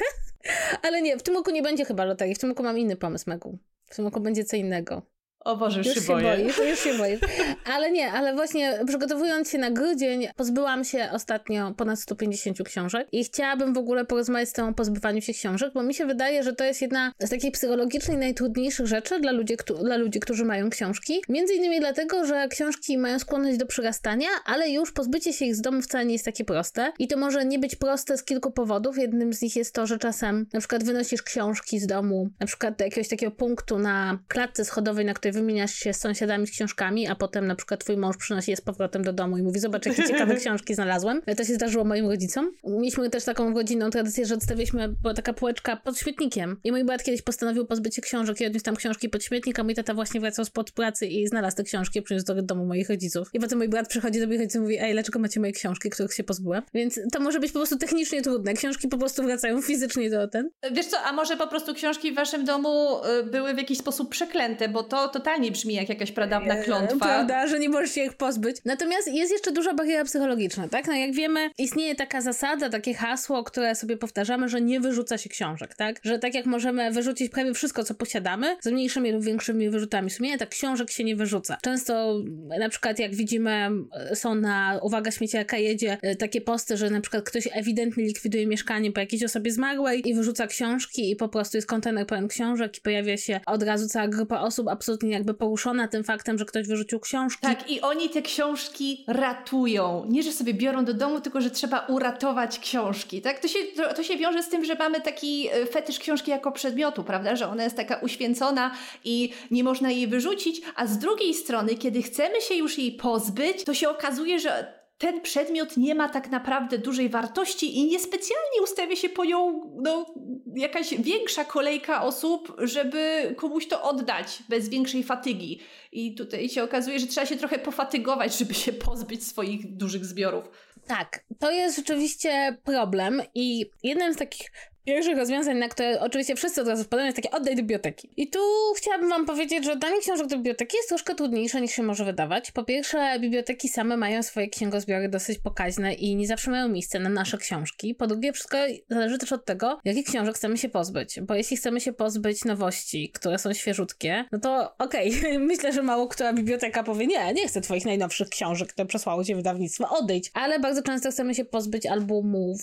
Ale nie, w tym roku nie będzie chyba loterii. W tym roku mam inny pomysł, Megu. W tym roku będzie co innego. O Boże, już, już się, boję. Boisz, już się boisz. Ale nie, ale właśnie przygotowując się na grudzień, pozbyłam się ostatnio ponad 150 książek i chciałabym w ogóle porozmawiać z tą o pozbywaniu się książek, bo mi się wydaje, że to jest jedna z takich psychologicznie najtrudniejszych rzeczy dla ludzi, dla ludzi, którzy mają książki. Między innymi dlatego, że książki mają skłonność do przyrastania, ale już pozbycie się ich z domu wcale nie jest takie proste. I to może nie być proste z kilku powodów. Jednym z nich jest to, że czasem na przykład wynosisz książki z domu, na przykład do jakiegoś takiego punktu na klatce schodowej, na której wymieniasz się z sąsiadami z książkami, a potem na przykład twój mąż przynosi je z powrotem do domu i mówi, zobacz jakie ciekawe książki znalazłem. To się zdarzyło moim rodzicom. Mieliśmy też taką rodzinną tradycję, że odstawiliśmy, była taka półeczka pod śmietnikiem i mój brat kiedyś postanowił pozbyć się książek i odniósł tam książki pod śmietnik, a mój tata właśnie wracał spod pracy i znalazł te książki, przyniósł do domu moich rodziców. I potem mój brat przychodzi do moich rodziców i mówi, ej, dlaczego macie moje książki, których się pozbyłem? Więc to może być po prostu technicznie trudne. Książki po prostu wracają fizycznie do ten. Wiesz co, a może po prostu książki w waszym domu y, były w jakiś sposób przeklęte, bo to totalnie brzmi jak jakaś pradawna klątwa. Prawda, że nie możesz się ich pozbyć. Natomiast jest jeszcze duża bariera psychologiczna, tak? No jak wiemy, istnieje taka zasada, takie hasło, które sobie powtarzamy, że nie wyrzuca się książek, tak? Że tak jak możemy wyrzucić prawie wszystko, co posiadamy, z mniejszymi lub większymi wyrzutami sumienia, tak książek się nie wyrzuca. Często na przykład jak widzimy, są na uwaga śmieciarka jedzie e, takie posty, że na przykład ktoś ewidentnie likwiduje mieszkanie po jakiejś osobie zmarłej i wyrzuca książki i po prostu jest kontener pełen książek i pojawia się od razu cała grupa osób absolutnie jakby poruszona tym faktem, że ktoś wyrzucił książki. Tak, i oni te książki ratują. Nie, że sobie biorą do domu, tylko że trzeba uratować książki. Tak? To, się, to, to się wiąże z tym, że mamy taki e, fetysz książki jako przedmiotu, prawda? Że ona jest taka uświęcona i nie można jej wyrzucić, a z drugiej strony, kiedy chcemy się już jej pozbyć, to się okazuje, że ten przedmiot nie ma tak naprawdę dużej wartości i niespecjalnie ustawia się po nią no, jakaś większa kolejka osób, żeby komuś to oddać bez większej fatygi. I tutaj się okazuje, że trzeba się trochę pofatygować, żeby się pozbyć swoich dużych zbiorów. Tak, to jest rzeczywiście problem i jednym z takich pierwszych rozwiązań, na które oczywiście wszyscy od razu wpadają, jest takie oddaj do biblioteki. I tu chciałabym wam powiedzieć, że oddanie książek do biblioteki jest troszkę trudniejsze niż się może wydawać. Po pierwsze, biblioteki same mają swoje księgozbiory dosyć pokaźne i nie zawsze mają miejsce na nasze książki. Po drugie, wszystko zależy też od tego, jakich książek chcemy się pozbyć. Bo jeśli chcemy się pozbyć nowości, które są świeżutkie, no to okej, okay. myślę, że mało która biblioteka powie, nie, nie chcę twoich najnowszych książek, które przesłało cię wydawnictwo, odejdź. Ale bardzo często chcemy się pozbyć albumów,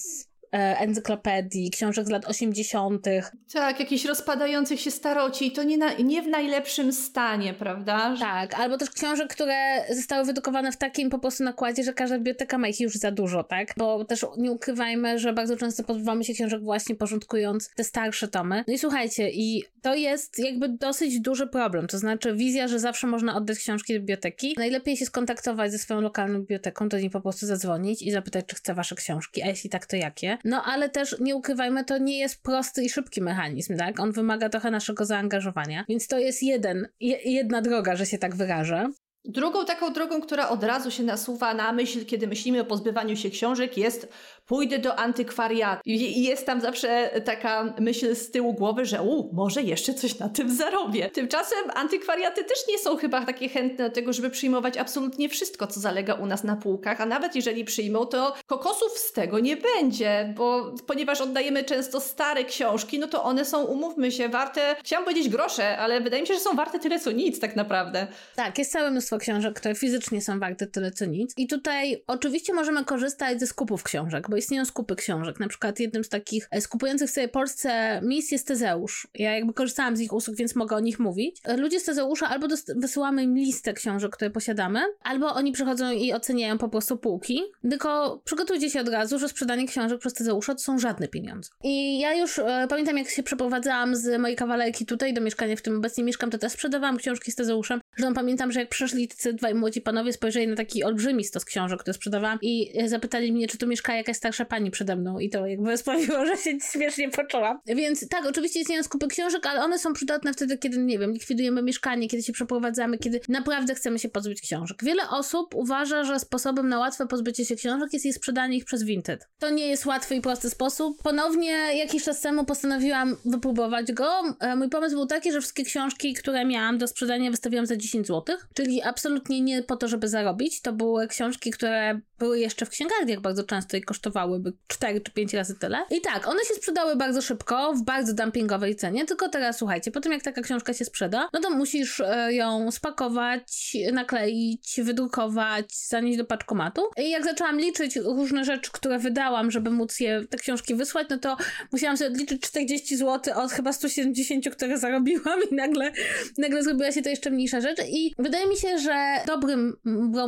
encyklopedii, książek z lat 80. Tak, jakichś rozpadających się staroci, to nie, na, nie w najlepszym stanie, prawda? Tak, albo też książek, które zostały wydrukowane w takim po prostu nakładzie, że każda biblioteka ma ich już za dużo, tak? Bo też nie ukrywajmy, że bardzo często pozbywamy się książek właśnie porządkując te starsze tomy. No i słuchajcie, i to jest jakby dosyć duży problem, to znaczy wizja, że zawsze można oddać książki do biblioteki. Najlepiej się skontaktować ze swoją lokalną biblioteką, do niej po prostu zadzwonić i zapytać, czy chce wasze książki, a jeśli tak, to jakie. No ale też nie ukrywajmy, to nie jest prosty i szybki mechanizm, tak? On wymaga trochę naszego zaangażowania, więc to jest jeden, jedna droga, że się tak wyrażę. Drugą taką drogą, która od razu się nasuwa na myśl, kiedy myślimy o pozbywaniu się książek, jest pójdę do antykwariatu. I jest tam zawsze taka myśl z tyłu głowy, że u, może jeszcze coś na tym zarobię. Tymczasem antykwariaty też nie są chyba takie chętne do tego, żeby przyjmować absolutnie wszystko, co zalega u nas na półkach, a nawet jeżeli przyjmą, to kokosów z tego nie będzie, bo ponieważ oddajemy często stare książki, no to one są, umówmy się, warte, chciałam powiedzieć grosze, ale wydaje mi się, że są warte tyle co nic tak naprawdę. Tak, jest całe mnóstwo książek, które fizycznie są warte tyle co nic. I tutaj oczywiście możemy korzystać ze skupów książek, bo istnieją skupy książek. Na przykład jednym z takich e, skupujących w Polsce miejsc jest Tezeusz. Ja jakby korzystałam z ich usług, więc mogę o nich mówić. E, ludzie z Tezeusza albo wysyłamy im listę książek, które posiadamy, albo oni przychodzą i oceniają po prostu półki. Tylko przygotujcie się od razu, że sprzedanie książek przez Tezeusza to są żadne pieniądze. I ja już e, pamiętam, jak się przeprowadzałam z mojej kawalerki tutaj do mieszkania, w którym obecnie mieszkam, to też sprzedawałam książki z Tezeuszem. Zresztą pamiętam, że jak przyszli tacy dwaj młodzi panowie, spojrzeli na taki olbrzymi stos książek, które sprzedawałam i zapytali mnie, czy tu mieszka jakaś starsza pani przede mną i to jakby sprawiło, że się śmiesznie poczułam. Więc tak, oczywiście istnieją skupy książek, ale one są przydatne wtedy, kiedy, nie wiem, likwidujemy mieszkanie, kiedy się przeprowadzamy, kiedy naprawdę chcemy się pozbyć książek. Wiele osób uważa, że sposobem na łatwe pozbycie się książek jest je sprzedanie ich przez Vinted. To nie jest łatwy i prosty sposób. Ponownie jakiś czas temu postanowiłam wypróbować go. E, mój pomysł był taki, że wszystkie książki, które miałam do sprzedania wystawiłam za 10 zł, czyli absolutnie nie po to, żeby zarobić. To były książki, które były jeszcze w księgarniach bardzo często i kosztowałyby 4 czy 5 razy tyle. I tak, one się sprzedały bardzo szybko, w bardzo dumpingowej cenie, tylko teraz słuchajcie, po tym jak taka książka się sprzeda, no to musisz e, ją spakować, nakleić, wydrukować, zanieść do paczkomatu. I jak zaczęłam liczyć różne rzeczy, które wydałam, żeby móc je, te książki wysłać, no to musiałam sobie odliczyć 40 zł od chyba 170, które zarobiłam i nagle, nagle zrobiła się to jeszcze mniejsza rzecz. I wydaje mi się, że dobrym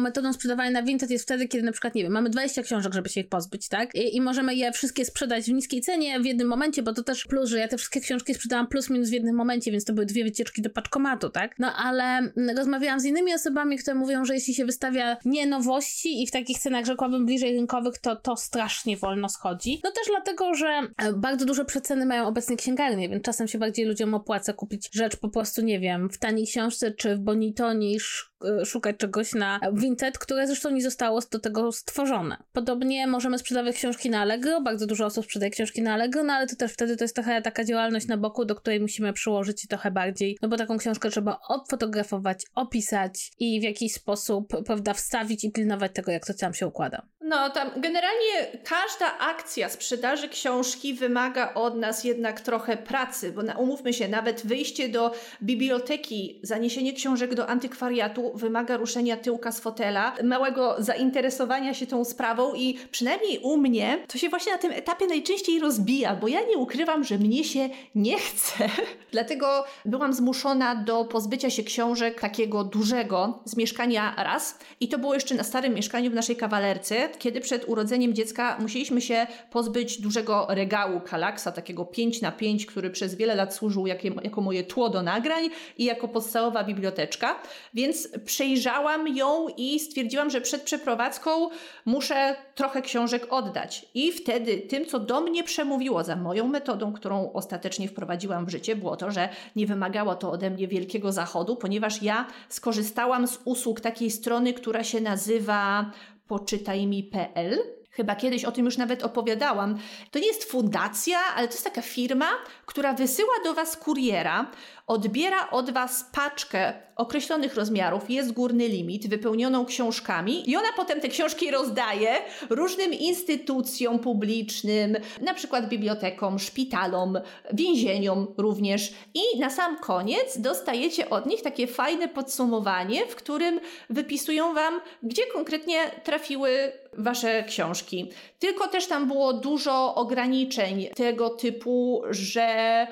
metodą sprzedawania na Vinted jest wtedy, kiedy na przykład, nie wiem, mamy 20 książek, żeby się ich pozbyć, tak? I, i możemy je wszystkie sprzedać w niskiej cenie w jednym momencie, bo to też plus, że ja te wszystkie książki sprzedałam plus minus w jednym momencie, więc to były dwie wycieczki do paczkomatu, tak? No ale mm, rozmawiałam z innymi osobami, które mówią, że jeśli się wystawia nie nowości i w takich cenach, rzekłabym, bliżej rynkowych, to to strasznie wolno schodzi. No też dlatego, że e, bardzo duże przeceny mają obecnie księgarnie, więc czasem się bardziej ludziom opłaca kupić rzecz po prostu, nie wiem, w taniej książce czy w Bonito niż szukać czegoś na Vinted, które zresztą nie zostało do tego stworzone. Podobnie możemy sprzedawać książki na Allegro, bardzo dużo osób sprzedaje książki na Allegro, no ale to też wtedy to jest trochę taka działalność na boku, do której musimy przyłożyć trochę bardziej, no bo taką książkę trzeba obfotografować, opisać i w jakiś sposób, prawda, wstawić i pilnować tego, jak to tam się układa. No, tam generalnie każda akcja sprzedaży książki wymaga od nas jednak trochę pracy, bo na, umówmy się, nawet wyjście do biblioteki, zaniesienie książek do antykwariatu wymaga ruszenia tyłka z fotela, małego zainteresowania się tą sprawą i przynajmniej u mnie to się właśnie na tym etapie najczęściej rozbija, bo ja nie ukrywam, że mnie się nie chce. Dlatego byłam zmuszona do pozbycia się książek takiego dużego z mieszkania raz i to było jeszcze na starym mieszkaniu w naszej kawalerce, kiedy przed urodzeniem dziecka musieliśmy się pozbyć dużego regału Kalaksa, takiego 5 na 5 który przez wiele lat służył jako, moje tło do nagrań i jako podstawowa biblioteczka. Więc przejrzałam ją i stwierdziłam, że przed przeprowadzką muszę trochę książek oddać. I wtedy tym, co do mnie przemówiło za moją metodą, którą ostatecznie wprowadziłam w życie, było to, że nie wymagało to ode mnie wielkiego zachodu, ponieważ ja skorzystałam z usług takiej strony, która się nazywa poczytajmi.pl. Chyba kiedyś o tym już nawet opowiadałam. To nie jest fundacja, ale to jest taka firma, która wysyła do Was kuriera, odbiera od Was paczkę określonych rozmiarów, jest górny limit, wypełnioną książkami i ona potem te książki rozdaje różnym instytucjom publicznym, na przykład bibliotekom, szpitalom, więzieniom również. I na sam koniec dostajecie od nich takie fajne podsumowanie, w którym wypisują Wam, gdzie konkretnie trafiły Wasze książki. Tylko też tam było dużo ograniczeń tego typu, że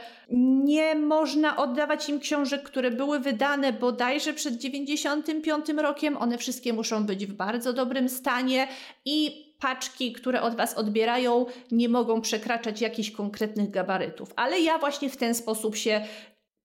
nie można oddawać im książek, które były wydane bodajże przed 95 rokiem. One wszystkie muszą być w bardzo dobrym stanie i paczki, które od Was odbierają, nie mogą przekraczać jakichś konkretnych gabarytów. Ale ja właśnie w ten sposób się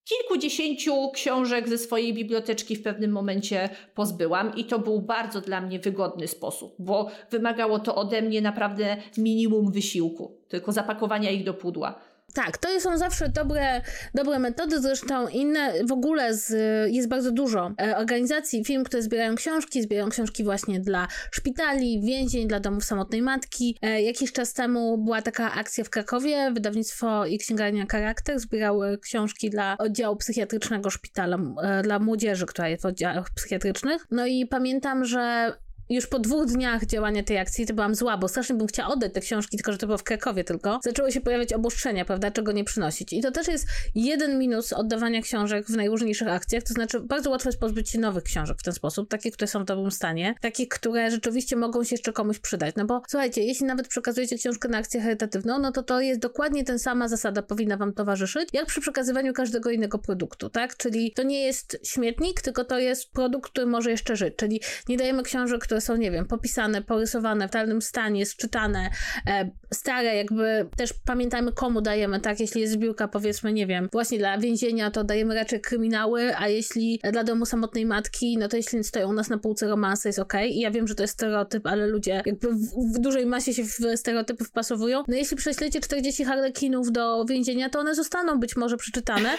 kilkudziesięciu książek ze swojej biblioteczki w pewnym momencie pozbyłam i to był bardzo dla mnie wygodny sposób, bo wymagało to ode mnie naprawdę minimum wysiłku, tylko zapakowania ich do pudła. Tak, to są zawsze dobre, dobre metody, zresztą inne, w ogóle z, jest bardzo dużo e, organizacji, firm, które zbierają książki, zbierają książki właśnie dla szpitali, więzień, dla domów samotnej matki. E, jakiś czas temu była taka akcja w Krakowie, wydawnictwo i księgarnia Charakter zbierały książki dla oddziału psychiatrycznego szpitala, e, dla młodzieży, która jest w oddziałach psychiatrycznych. No i pamiętam, że już po dwóch dniach działania tej akcji to byłam zła, bo strasznie bym chciała oddać te książki, tylko że to było w Krakowie tylko. Zaczęły się pojawiać obostrzenia, prawda, czego nie przynosić. I to też jest jeden minus oddawania książek w najróżniejszych akcjach, to znaczy bardzo łatwo jest pozbyć się nowych książek w ten sposób, takie, które są w dobrym stanie, takie, które rzeczywiście mogą się jeszcze komuś przydać. No bo słuchajcie, jeśli nawet przekazujecie książkę na akcję charytatywną, no to to jest dokładnie ten sama zasada powinna wam towarzyszyć, jak przy przekazywaniu każdego innego produktu, tak? Czyli to nie jest śmietnik, tylko to jest produkt, który może jeszcze żyć, czyli nie dajemy książek, które są, nie wiem, popisane, porysowane, w talnym stanie, sczytane, e, stare, jakby też pamiętajmy komu dajemy, tak? Jeśli jest zbiórka, powiedzmy, nie wiem, właśnie dla więzienia, to dajemy raczej kryminały, a jeśli dla domu samotnej matki, no to jeśli stoją u nas na półce romanse, jest ok. I ja wiem, że to jest stereotyp, ale ludzie jakby w, w dużej masie się w stereotypy wpasowują. No jeśli prześlecie 40 harlekinów do więzienia, to one zostaną być może przeczytane,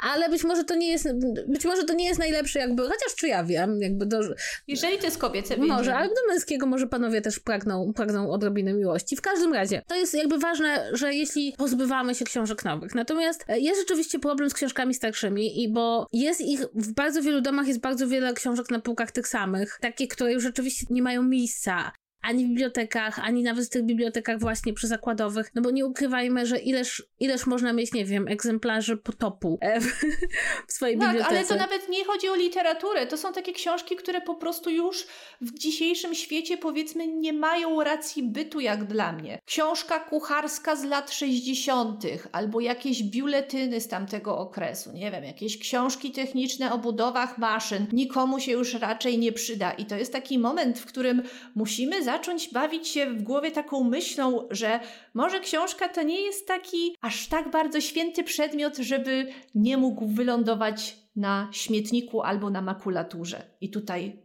ale być może to nie jest, być może to nie jest najlepsze jakby, chociaż czy ja wiem, jakby do... Jeżeli to jest kobiece więzienie. Może, ale do męskiego może panowie też pragną, pragną odrobiny miłości. W każdym razie, to jest jakby ważne, że jeśli pozbywamy się książek nowych. Natomiast e, jest rzeczywiście problem z książkami starszymi, i bo jest ich w bardzo wielu domach, jest bardzo wiele książek na półkach tych samych, takie, które już rzeczywiście nie mają miejsca ani w bibliotekach, ani nawet w tych bibliotekach właśnie przyzakładowych, no bo nie ukrywajmy, że ileż, ileż można mieć, nie wiem, egzemplarzy potopu e, w, w swojej tak, bibliotece. ale to nawet nie chodzi o literaturę, to są takie książki, które po prostu już w dzisiejszym świecie powiedzmy nie mają racji bytu jak dla mnie. Książka kucharska z lat 60. albo jakieś biuletyny z tamtego okresu, nie wiem, jakieś książki techniczne o budowach maszyn, nikomu się już raczej nie przyda i to jest taki moment, w którym musimy zacząć bawić się w głowie taką myślą, że może książka to nie jest taki aż tak bardzo święty przedmiot, żeby nie mógł wylądować na śmietniku albo na makulaturze. I tutaj,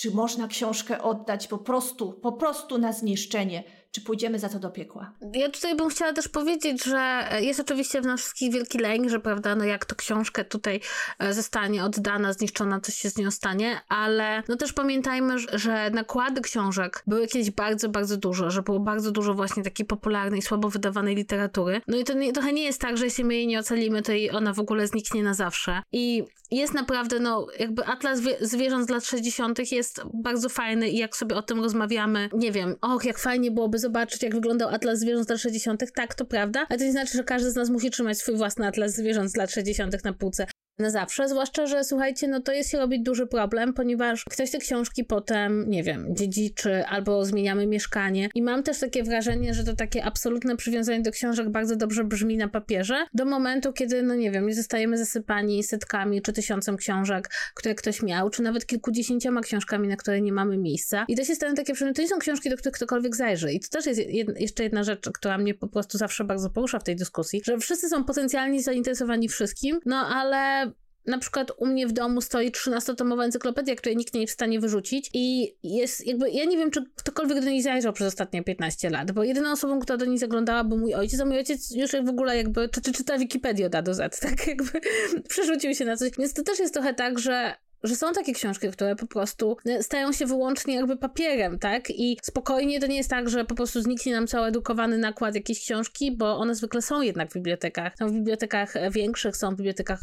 czy można książkę oddać po prostu, po prostu na zniszczenie? Czy pójdziemy za to do piekła. Ja tutaj bym chciała też powiedzieć, że jest oczywiście w nas wszystkich wielki lęk, że prawda, no jak to książkę tutaj e, zostanie oddana, zniszczona, coś się z nią stanie, ale no też pamiętajmy, że nakłady książek były kiedyś bardzo, bardzo dużo, że było bardzo dużo właśnie takiej popularnej, słabo wydawanej literatury. No i to nie, trochę nie jest tak, że jeśli my jej nie ocalimy, to i ona w ogóle zniknie na zawsze. I jest naprawdę, no jakby Atlas Zwierząt z lat 60. jest bardzo fajny i jak sobie o tym rozmawiamy, nie wiem, och, jak fajnie byłoby zobaczyć, jak wyglądał Atlas Zwierząt z lat 60. Tak, to prawda, ale to nie znaczy, że każdy z nas musi trzymać swój własny Atlas Zwierząt z lat 60. na półce na zawsze, zwłaszcza, że słuchajcie, no to jest się robić duży problem, ponieważ ktoś te książki potem, nie wiem, dziedziczy albo zmieniamy mieszkanie. I mam też takie wrażenie, że to takie absolutne przywiązanie do książek bardzo dobrze brzmi na papierze, do momentu, kiedy, no nie wiem, nie zostajemy zasypani setkami czy tysiącem książek, które ktoś miał, czy nawet kilkudziesięcioma książkami, na które nie mamy miejsca. I to się stanie takie przynajmniej to nie są książki, do których ktokolwiek zajrzy. I to też jest jeszcze jedna rzecz, która mnie po prostu zawsze bardzo porusza w tej dyskusji, że wszyscy są potencjalnie zainteresowani wszystkim, no ale na przykład u mnie w domu stoi 13-tomowa encyklopedia, której nikt nie jest w stanie wyrzucić i jest jakby, ja nie wiem, czy ktokolwiek do niej zajrzał przez ostatnie 15 lat, bo jedyną osobą, która do niej zaglądała był mój ojciec, a mój ojciec już w ogóle jakby, czy, czy czyta Wikipedię od A do Z, tak jakby przerzucił się na coś, więc to też jest trochę tak, że że są takie książki, które po prostu e, stają się wyłącznie jakby papierem, tak? I spokojnie to nie jest tak, że po prostu zniknie nam cały edukowany nakład jakiejś książki, bo one zwykle są jednak w bibliotekach. Są w bibliotekach e, większych, są w bibliotekach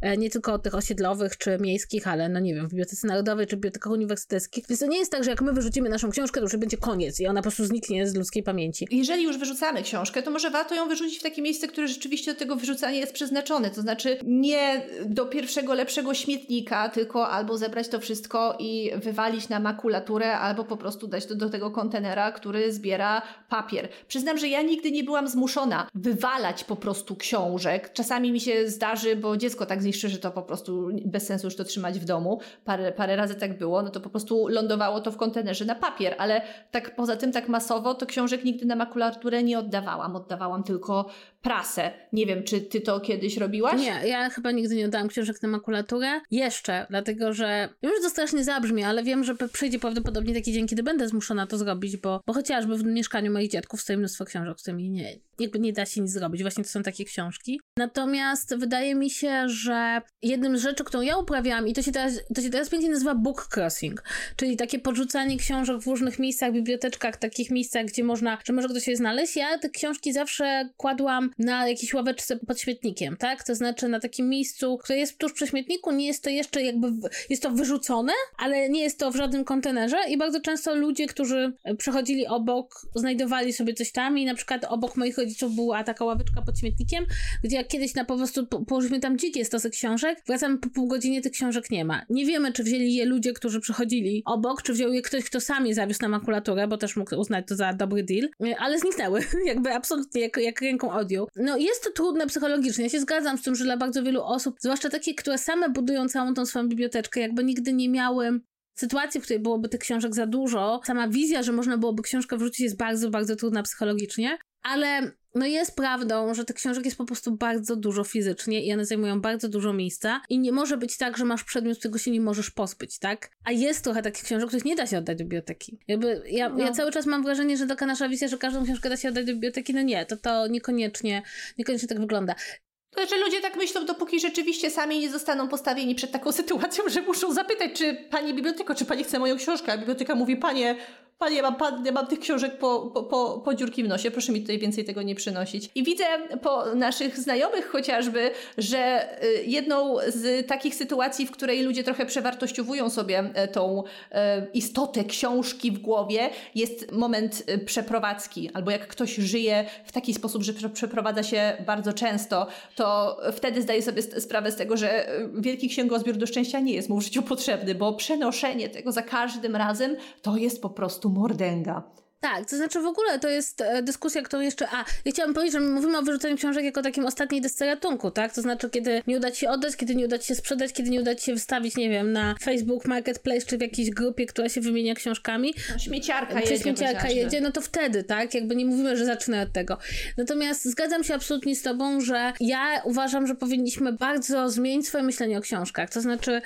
e, nie tylko tych osiedlowych czy miejskich, ale no nie wiem, w Bibliotece Narodowej czy w bibliotekach uniwersyteckich. Więc to nie jest tak, że jak my wyrzucimy naszą książkę, to już będzie koniec i ona po prostu zniknie z ludzkiej pamięci. Jeżeli już wyrzucamy książkę, to może warto ją wyrzucić w takie miejsce, które rzeczywiście do tego wyrzucania jest przeznaczone. To znaczy nie do pierwszego, lepszego śmietnika, tylko albo zebrać to wszystko i wywalić na makulaturę, albo po prostu dać to do tego kontenera, który zbiera papier. Przyznam, że ja nigdy nie byłam zmuszona wywalać po prostu książek. Czasami mi się zdarzy, bo dziecko tak zniszczy, że to po prostu bez sensu już to trzymać w domu. Parę, parę razy tak było, no to po prostu lądowało to w kontenerze na papier, ale tak poza tym tak masowo to książek nigdy na makulaturę nie oddawałam. Oddawałam tylko prasę. Nie wiem, czy ty to kiedyś robiłaś? Nie, ja chyba nigdy nie oddałam książek na makulaturę. Jeszcze, dlatego że że to strasznie zabrzmi, ale wiem, że przyjdzie prawdopodobnie taki dzień, kiedy będę zmuszona to zrobić, bo, bo chociażby w mieszkaniu moich dziadków stoi mnóstwo książek, z którymi nie, jakby nie da się nic zrobić. Właśnie to są takie książki. Natomiast wydaje mi się, że jednym z rzeczy, którą ja uprawiałam i to się teraz, to się teraz pięknie nazywa book crossing, czyli takie podrzucanie książek w różnych miejscach, biblioteczkach, takich miejscach, gdzie można, że może ktoś je znaleźć. Ja te książki zawsze kładłam na jakiejś ławeczce pod śmietnikiem, tak? To znaczy na takim miejscu, które jest tuż przy śmietniku, nie jest to jeszcze jakby, jest to wyrzucone, ale nie jest to w żadnym kontenerze i bardzo często ludzie, którzy przechodzili obok, znajdowali sobie coś tam i na przykład obok moich rodziców była taka ławeczka pod śmietnikiem, gdzie jak kiedyś na po prostu położyliśmy tam dzikie stosy książek, wracamy po pół godzinie, tych książek nie ma. Nie wiemy, czy wzięli je ludzie, którzy przechodzili obok, czy wziął je ktoś, kto sam je zawiózł na makulaturę, bo też mógł uznać to za dobry deal, ale zniknęły, jakby absolutnie jak, jak ręką audio. No jest to trudne psychologicznie. Ja się zgadzam z tym, że dla bardzo wielu osób, zwłaszcza takie, które same budują całą tą swoją biblioteczkę, jakby nigdy nie miały sytuacji, w której byłoby tych książek za dużo, sama wizja, że można byłoby książkę wrzucić jest bardzo, bardzo trudna psychologicznie, ale no jest prawdą, że tych książek jest po prostu bardzo dużo fizycznie i one zajmują bardzo dużo miejsca i nie może być tak, że masz przedmiot, którego się nie możesz pozbyć, tak? A jest trochę takich książek, których nie da się oddać do biblioteki. Jakby ja, no. ja cały czas mam wrażenie, że taka nasza wizja, że każdą książkę da się oddać do biblioteki, no nie, to to niekoniecznie, niekoniecznie tak wygląda. To, że ludzie tak myślą, dopóki rzeczywiście sami nie zostaną postawieni przed taką sytuacją, że muszą zapytać, czy pani biblioteko, czy pani chce moją książkę, a biblioteka mówi, panie, Panie, mam, pan, ja mam tych książek po, po, po, po dziurki w nosie, proszę mi tutaj więcej tego nie przynosić. I widzę po naszych znajomych chociażby, że y, jedną z takich sytuacji, w której ludzie trochę przewartościowują sobie e, tą e, istotę książki w głowie, jest moment e, przeprowadzki. Albo jak ktoś żyje w taki sposób, że przeprowadza się bardzo często, to wtedy zdaje sobie sprawę z tego, że wielki księgozbiór do szczęścia nie jest mu w życiu potrzebny, bo przenoszenie tego za każdym razem to jest po prostu prostu mordęga. Tak, to znaczy w ogóle to jest e, dyskusja, którą jeszcze. A, ja chciałam powiedzieć, że mówimy o wyrzuceniu książek jako takim ostatniej desce ratunku, tak? To znaczy, kiedy nie uda ci się oddać, kiedy nie uda ci się sprzedać, kiedy nie uda ci się wystawić, nie wiem, na Facebook Marketplace czy w jakiejś grupie, która się wymienia książkami. No, śmieciarka jedzie. śmieciarka jedzie, no to wtedy, tak? Jakby nie mówimy, że zaczynamy od tego. Natomiast zgadzam się absolutnie z Tobą, że ja uważam, że powinniśmy bardzo zmienić swoje myślenie o książkach. To znaczy,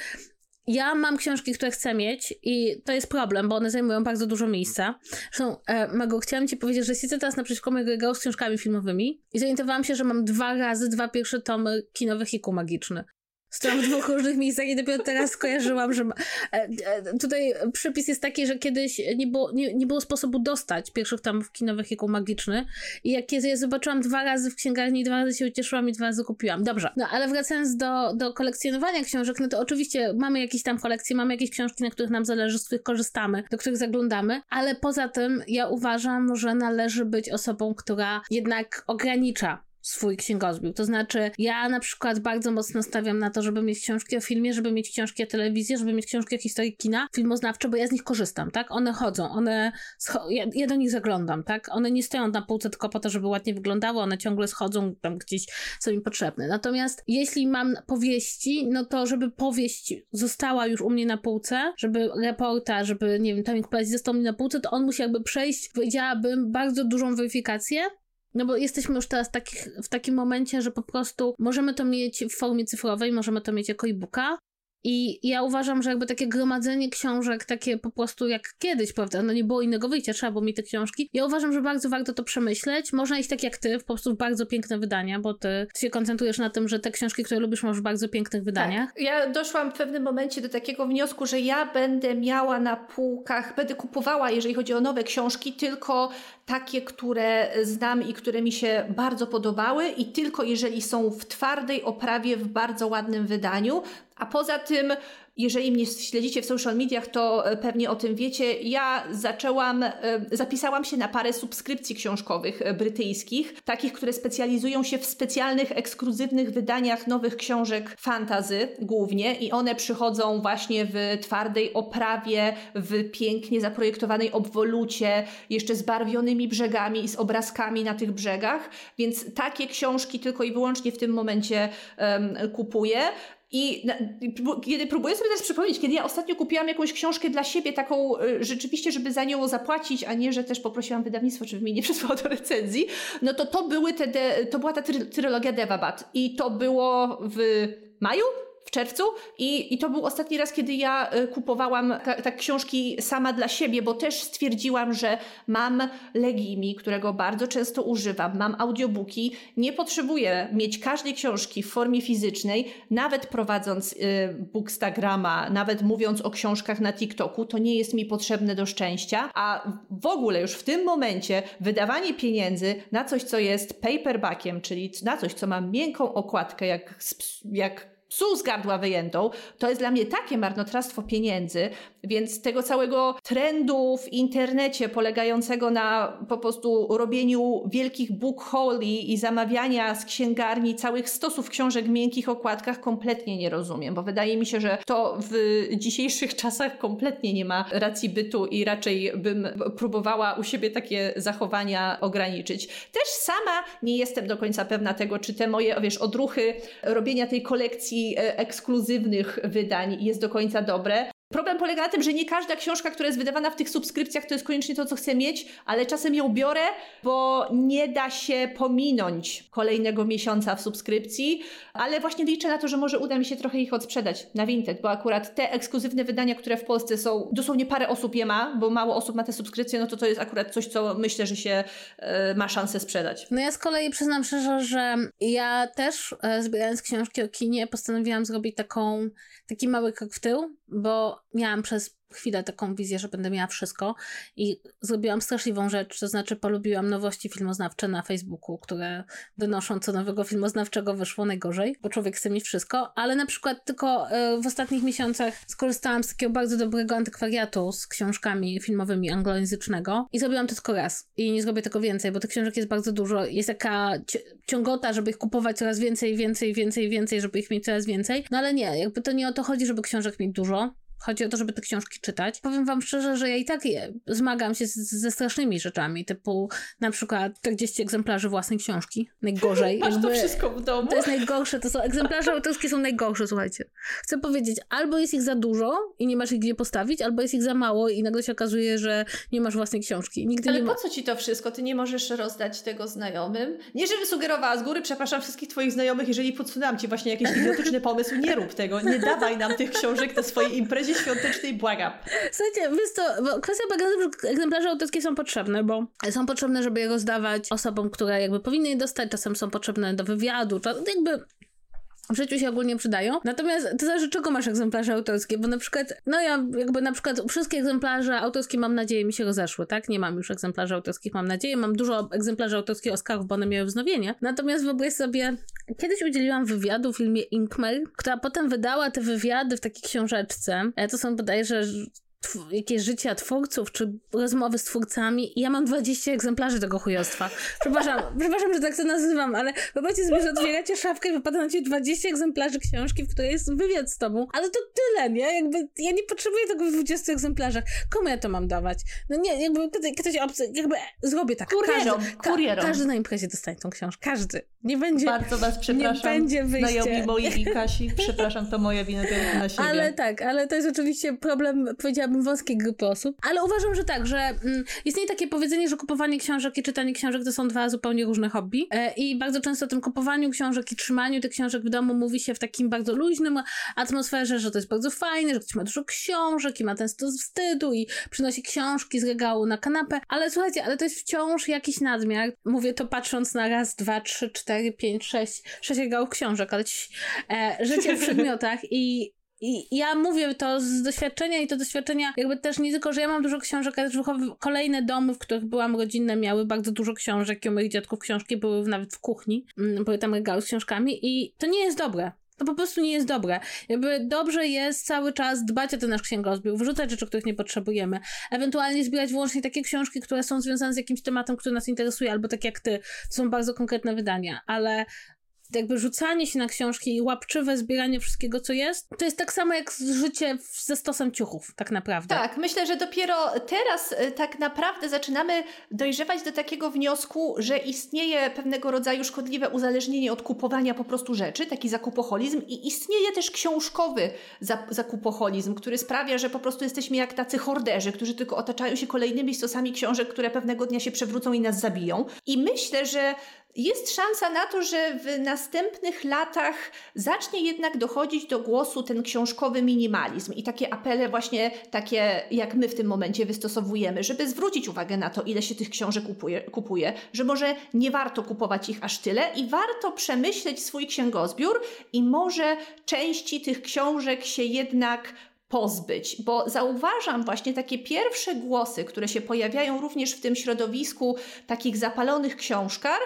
ja mam książki, które chcę mieć i to jest problem, bo one zajmują bardzo dużo miejsca. Zresztą, e, Mago, chciałam ci powiedzieć, że siedzę teraz naprzeciwko mojego regału z książkami filmowymi i zorientowałam się, że mam dwa razy dwa pierwsze tomy kinowych Hiku Magiczny. Stałam w dwóch różnych miejscach i dopiero teraz skojarzyłam, że ma... E, e, tutaj przepis jest taki, że kiedyś nie było, nie, nie było sposobu dostać pierwszych tomów kinowych jako magiczny i jak je zobaczyłam dwa razy w księgarni, dwa razy się ucieszyłam i dwa razy kupiłam. Dobrze, no ale wracając do, do kolekcjonowania książek, no to oczywiście mamy jakieś tam kolekcje, mamy jakieś książki, na których nam zależy, z których korzystamy, do których zaglądamy, ale poza tym ja uważam, że należy być osobą, która jednak ogranicza swój księgozbiór. To znaczy, ja na przykład bardzo mocno stawiam na to, żeby mieć książki o filmie, żeby mieć książki o telewizji, żeby mieć książki o historii kina, filmoznawcze, bo ja z nich korzystam, tak? One chodzą, one, ja, ja, do nich zaglądam, tak? One nie stoją na półce tylko po to, żeby ładnie wyglądały, one ciągle schodzą tam gdzieś, są mi potrzebne. Natomiast jeśli mam powieści, no to żeby powieść została już u mnie na półce, żeby reporta, żeby, nie wiem, tomik poezji został mi na półce, to on musi jakby przejść, powiedziałabym, bardzo dużą weryfikację, no bo jesteśmy już teraz takich, w takim momencie, że po prostu możemy to mieć w formie cyfrowej, możemy to mieć jako e-booka, i ja uważam, że jakby takie gromadzenie książek, takie po prostu jak kiedyś, prawda, no nie było innego wyjścia, trzeba było mieć te książki. Ja uważam, że bardzo warto to przemyśleć. Można iść tak jak ty, po prostu bardzo piękne wydania, bo ty, ty się koncentrujesz na tym, że te książki, które lubisz, masz w bardzo pięknych wydaniach. Tak. Ja doszłam w pewnym momencie do takiego wniosku, że ja będę miała na półkach, będę kupowała, jeżeli chodzi o nowe książki, tylko takie, które znam i które mi się bardzo podobały i tylko jeżeli są w twardej oprawie, w bardzo ładnym wydaniu, a poza tym jeżeli mnie śledzicie w social mediach, to e, pewnie o tym wiecie. Ja zaczęłam, e, zapisałam się na parę subskrypcji książkowych e, brytyjskich, takich, które specjalizują się w specjalnych, ekskluzywnych wydaniach nowych książek fantazy głównie i one przychodzą właśnie w twardej oprawie, w pięknie zaprojektowanej obwolucie, jeszcze z barwionymi brzegami i z obrazkami na tych brzegach, więc takie książki tylko i wyłącznie w tym momencie um, kupuję. I na, kiedy próbuję sobie teraz przypomnieć, kiedy ja ostatnio kupiłam jakąś książkę dla siebie, taką y, rzeczywiście, żeby za nią zapłacić, a nie, że też poprosiłam wydawnictwo, żeby mi nie przesłało do recenzji, no to to, były te, de, to była ta trylogia Devabat. I to było w maju? W czerwcu i, i to był ostatni raz, kiedy ja y, kupowałam tak książki sama dla siebie, bo też stwierdziłam, że mam Legimi, którego bardzo często używam, mam audiobooki, nie potrzebuję mieć każdej książki w formie fizycznej, nawet prowadząc y, Bookstagrama, nawet mówiąc o książkach na TikToku, to nie jest mi potrzebne do szczęścia, a w ogóle już w tym momencie wydawanie pieniędzy na coś, co jest paperbackiem, czyli na coś, co ma miękką okładkę, jak, jak psu z gardła wyjętą, to jest dla mnie takie marnotrawstwo pieniędzy, więc tego całego trendu w internecie polegającego na po prostu robieniu wielkich book holy i zamawiania z księgarni całych stosów książek w miękkich okładkach kompletnie nie rozumiem, bo wydaje mi się, że to w dzisiejszych czasach kompletnie nie ma racji bytu i raczej bym próbowała u siebie takie zachowania ograniczyć. Też sama nie jestem do końca pewna tego, czy te moje, wiesz, odruchy robienia tej kolekcji E, ekskluzywnych wydań jest do końca dobre. Problem polega na tym, że nie każda książka, która jest wydawana w tych subskrypcjach, to jest koniecznie to, co chcę mieć, ale czasem ją biorę, bo nie da się pominąć kolejnego miesiąca w subskrypcji, ale właśnie liczę na to, że może uda mi się trochę ich odsprzedać na Vinted, bo akurat te ekskluzywne wydania, które w Polsce są, dosłownie parę osób je ma, bo mało osób ma te subskrypcje, no to to jest akurat coś, co myślę, że się e, ma szansę sprzedać. No ja z kolei przyznam szczerze, że ja też e, zbierając książki o kinie postanowiłam zrobić taką, taki mały krok w tył, bo miałam przez chwilę taką wizję, że będę miała wszystko i zrobiłam straszliwą rzecz, to znaczy polubiłam nowości filmoznawcze na Facebooku, które donoszą, co nowego filmoznawczego wyszło najgorzej, bo człowiek chce mieć wszystko, ale na przykład tylko e, w ostatnich miesiącach skorzystałam z takiego bardzo dobrego antykwariatu z książkami filmowymi anglojęzycznego i zrobiłam to tylko raz i nie zrobię tego więcej, bo tych książek jest bardzo dużo, jest taka ciągota, żeby ich kupować coraz więcej, więcej, więcej, więcej, żeby ich mieć coraz więcej, no ale nie, jakby to nie o to chodzi, żeby książek mieć dużo, Chodzi o to, żeby te książki czytać. Powiem wam szczerze, że ja i tak zmagam się z, ze strasznymi rzeczami, typu na przykład 40 egzemplarzy własnej książki. Najgorzej. Masz Jakby, to wszystko w domu. To jest najgorsze, to są egzemplarze autorskie są najgorsze, słuchajcie. Chcę powiedzieć, albo jest ich za dużo i nie masz ich gdzie postawić, albo jest ich za mało i nagle się okazuje, że nie masz własnej książki. Nigdy Ale po co ci to wszystko? Ty nie możesz rozdać tego znajomym? Nie, żebym sugerowała z góry, przepraszam wszystkich twoich znajomych, jeżeli podsunęłam ci właśnie jakiś idiotyczny pomysł, nie rób tego, nie dawaj nam tych książek na swojej imprezie świątecznej, błagam. Słuchajcie, wiesz to, bo kwestia że egzemplarze autorskie są potrzebne, bo są potrzebne, żeby je rozdawać osobom, które jakby powinny je dostać, czasem są potrzebne do wywiadu, jakby w życiu się ogólnie przydają. Natomiast to zależy, czego masz egzemplarze autorskie, bo na przykład, no ja jakby na przykład wszystkie egzemplarze autorskie mam nadzieję mi się rozeszły, tak? Nie mam już egzemplarzy autorskich, mam nadzieję. Mam dużo egzemplarzy autorskich Oscarów, bo one miały wznowienie. Natomiast wyobraź sobie, kiedyś udzieliłam wywiadu w filmie Inkmer, która potem wydała te wywiady w takiej książeczce. E, to są bodajże jakieś życia twórców, czy rozmowy z twórcami i ja mam 20 egzemplarzy tego chujostwa. Przepraszam, przepraszam, że tak to nazywam, ale wyobraźcie sobie, że otwieracie szafkę i wypada na ciebie 20 egzemplarzy książki, w której jest wywiad z tobą, ale to tyle, nie? Jakby ja nie potrzebuję tego w 20 egzemplarzach. Komu ja to mam dawać? No nie, jakby ktoś obcy, jakby zrobię tak. Kurierom, każdy, kurierom. każdy na imprezie dostanie tą książkę. Każdy. Nie będzie. Bardzo was przepraszam. Nie będzie wyjścia. Znajomi moi i Kasi. Przepraszam, to moja wina tylko na siebie. Ale tak, ale to jest oczywiście problem, powiedziałabym, wąskiej grupy osób. Ale uważam, że tak, że mm, istnieje takie powiedzenie, że kupowanie książek i czytanie książek to są dwa zupełnie różne hobby. E, I bardzo często o tym kupowaniu książek i trzymaniu tych książek w domu mówi się w takim bardzo luźnym atmosferze, że to jest bardzo fajne, że ktoś ma dużo książek i ma ten stos wstydu i przynosi książki z regału na kanapę. Ale słuchajcie, ale to jest wciąż jakiś nadmiar. Mówię to patrząc na raz, dwa, trzy, cztery 4, 5, 6, 6 regałów książek, ale ci, e, życie w przedmiotach i i ja mówię to z doświadczenia i to doświadczenia jakby też nie tylko, że ja mam dużo książek, ale też kolejne domy, w których byłam rodzinne, miały bardzo dużo książek i u moich dziadków książki były nawet w kuchni, mm, były tam regały z książkami i to nie jest dobre. To po prostu nie jest dobre. Jakby dobrze jest cały czas dbać o ten nasz księgozbiór, wyrzucać rzeczy, których nie potrzebujemy, ewentualnie zbierać wyłącznie takie książki, które są związane z jakimś tematem, który nas interesuje, albo tak jak ty. To są bardzo konkretne wydania, ale jakby rzucanie się na książki i łapczywe zbieranie wszystkiego, co jest, to jest tak samo jak życie ze stosem ciuchów, tak naprawdę. Tak, myślę, że dopiero teraz y, tak naprawdę zaczynamy dojrzewać do takiego wniosku, że istnieje pewnego rodzaju szkodliwe uzależnienie od kupowania po prostu rzeczy, taki zakupoholizm i istnieje też książkowy zakupoholizm, który sprawia, że po prostu jesteśmy jak tacy horderzy, którzy tylko otaczają się kolejnymi stosami książek, które pewnego dnia się przewrócą i nas zabiją. I myślę, że jest szansa na to, że w następnych latach zacznie jednak dochodzić do głosu ten książkowy minimalizm i takie apele właśnie takie, jak my w tym momencie wystosowujemy, żeby zwrócić uwagę na to, ile się tych książek kupuje, kupuje że może nie warto kupować ich aż tyle i warto przemyśleć swój księgozbiór i może części tych książek się jednak pozbyć, bo zauważam właśnie takie pierwsze głosy, które się pojawiają również w tym środowisku takich zapalonych książkar,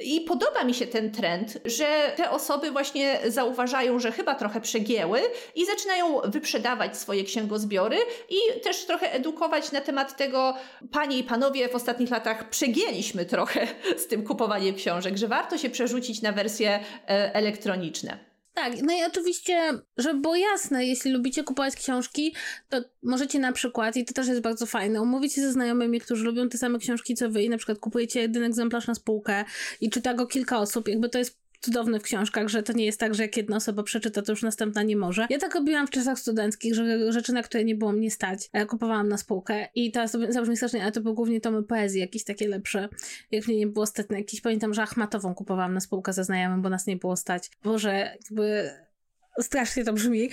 i podoba mi się ten trend, że te osoby właśnie zauważają, że chyba trochę przegięły i zaczynają wyprzedawać swoje księgozbiory i też trochę edukować na temat tego, panie i panowie, w ostatnich latach przegięliśmy trochę z tym kupowaniem książek, że warto się przerzucić na wersje e, elektroniczne. Tak, no i oczywiście, żeby było jasne, jeśli lubicie kupować książki, to możecie na przykład, i to też jest bardzo fajne, umówić się ze znajomymi, którzy lubią te same książki co wy i na przykład kupujecie jeden egzemplarz na spółkę i czyta go kilka osób, jakby to jest cudowne w książkach, że to nie jest tak, że jak jedna osoba przeczyta, to już następna nie może. Ja tak robiłam w czasach studenckich, że rzeczy, na które nie było mnie stać, kupowałam na spółkę i to zabrzmi strasznie, ale to były głównie tomy poezji, jakieś takie lepsze. Jak mnie nie było stać na jakiś, pamiętam, że Achmatową kupowałam na spółkę ze znajomym, bo nas nie było stać. Boże, jakby strasznie to brzmi,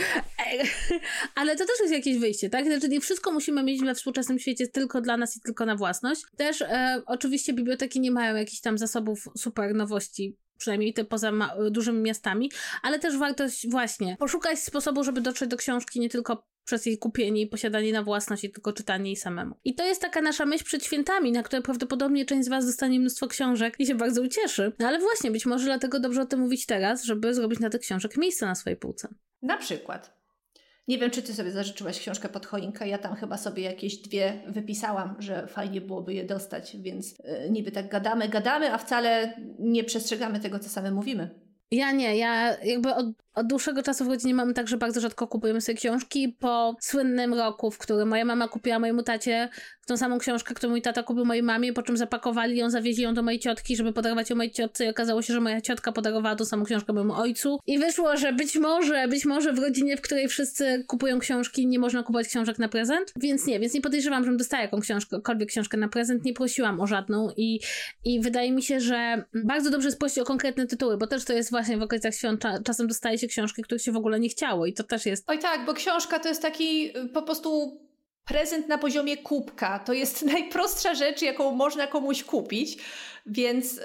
ale to też jest jakieś wyjście, tak? Znaczy nie wszystko musimy mieć we współczesnym świecie tylko dla nas i tylko na własność. Też e, oczywiście biblioteki nie mają jakichś tam zasobów super nowości przynajmniej te poza dużymi miastami, ale też warto właśnie poszukać sposobu, żeby dotrzeć do książki nie tylko przez jej kupienie i posiadanie na własność i tylko czytanie jej samemu. I to jest taka nasza myśl przed świętami, na które prawdopodobnie część z Was dostanie mnóstwo książek i się bardzo ucieszy. No ale właśnie, być może dlatego dobrze o tym mówić teraz, żeby zrobić na tych książek miejsce na swojej półce. Na przykład. Nie wiem, czy ty sobie zażyczyłaś książkę pod choinkę. Ja tam chyba sobie jakieś dwie wypisałam, że fajnie byłoby je dostać, więc yy, niby tak gadamy, gadamy, a wcale nie przestrzegamy tego, co same mówimy. Ja nie, ja jakby od, od dłuższego czasu w rodzinie mamy tak, że bardzo rzadko kupujemy sobie książki. Po słynnym roku, w którym moja mama kupiła mojemu tacie tą samą książkę, którą mój tata kupił mojej mamie, po czym zapakowali ją, zawieźli ją do mojej ciotki, żeby podarować ją mojej ciotce i okazało się, że moja ciotka podarowała tą samą książkę mojemu ojcu. I wyszło, że być może, być może w rodzinie, w której wszyscy kupują książki, nie można kupować książek na prezent, więc nie, więc nie podejrzewam, żebym dostała jakąś książkę, na prezent, nie prosiłam o żadną i, i wydaje mi się, że bardzo dobrze jest o konkretne tytuły, bo też to jest właśnie w okolicach świąt czasem dostaje się książki, których się w ogóle nie chciało i to też jest... Oj tak, bo książka to jest taki y, po prostu prezent na poziomie kubka. To jest najprostsza rzecz, jaką można komuś kupić. Więc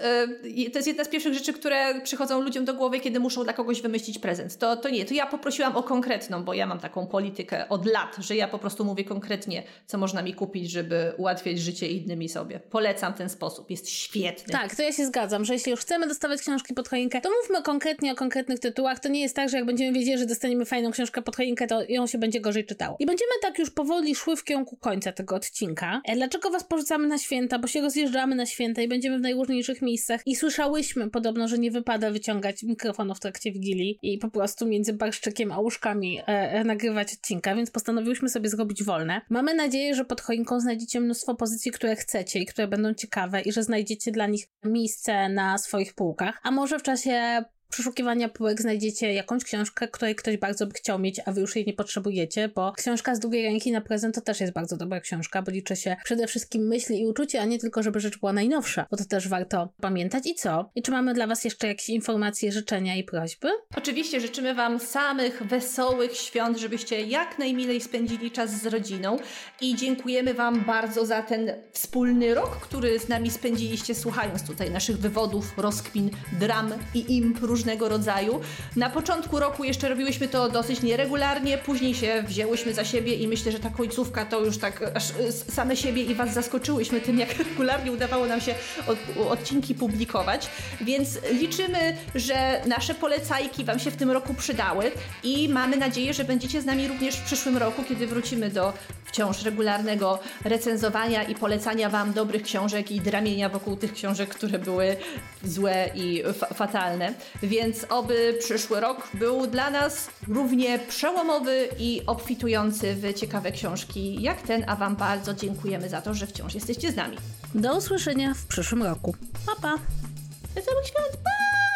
yy, to jest jedna z pierwszych rzeczy, które przychodzą ludziom do głowy, kiedy muszą dla kogoś wymyślić prezent. To, to nie, to ja poprosiłam o konkretną, bo ja mam taką politykę od lat, że ja po prostu mówię konkretnie, co można mi kupić, żeby ułatwiać życie innym i sobie. Polecam ten sposób, jest świetny. Tak, to ja się zgadzam, że jeśli już chcemy dostawać książki pod choinkę, to mówmy konkretnie o konkretnych tytułach. To nie jest tak, że jak będziemy wiedzieli, że dostaniemy fajną książkę pod choinkę, to ją się będzie gorzej czytało. I będziemy tak już powoli szły w kierunku końca tego odcinka. E, dlaczego was porzucamy na święta? Bo się rozjeżdżamy na święta i będziemy w najróżniejszych miejscach i słyszałyśmy podobno, że nie wypada wyciągać mikrofonu w trakcie Wigilii i po prostu między barszczykiem a łóżkami e, e, nagrywać odcinka, więc postanowiłyśmy sobie zrobić wolne. Mamy nadzieję, że pod choinką znajdziecie mnóstwo pozycji, które chcecie i które będą ciekawe i że znajdziecie dla nich miejsce na swoich półkach. A może w czasie przeszukiwania półek znajdziecie jakąś książkę, której ktoś bardzo by chciał mieć, a wy już jej nie potrzebujecie, bo książka z drugiej ręki na prezent to też jest bardzo dobra książka, bo liczy się przede wszystkim myśli i uczucie, a nie tylko, żeby rzecz była najnowsza, bo to też warto pamiętać. I co? I czy mamy dla was jeszcze jakieś informacje, życzenia i prośby? Oczywiście życzymy wam samych wesołych świąt, żebyście jak najmilej spędzili czas z rodziną i dziękujemy wam bardzo za ten wspólny rok, który z nami spędziliście słuchając tutaj naszych wywodów, rozkmin, dram i imp różnych różnego rodzaju. Na początku roku jeszcze robiłyśmy to dosyć nieregularnie, później się wzięłyśmy za siebie i myślę, że ta końcówka to już tak aż y, same siebie i Was zaskoczyłyśmy tym, jak regularnie udawało nam się od, odcinki publikować. Więc liczymy, że nasze polecajki Wam się w tym roku przydały i mamy nadzieję, że będziecie z nami również w przyszłym roku, kiedy wrócimy do wciąż regularnego recenzowania i polecania Wam dobrych książek i dramienia wokół tych książek, które były złe i fatalne. Więc oby przyszły rok był dla nas równie przełomowy i obfitujący w ciekawe książki jak ten, a Wam bardzo dziękujemy za to, że wciąż jesteście z nami. Do usłyszenia w przyszłym roku. Pa, pa! Wesołych świąt! Pa!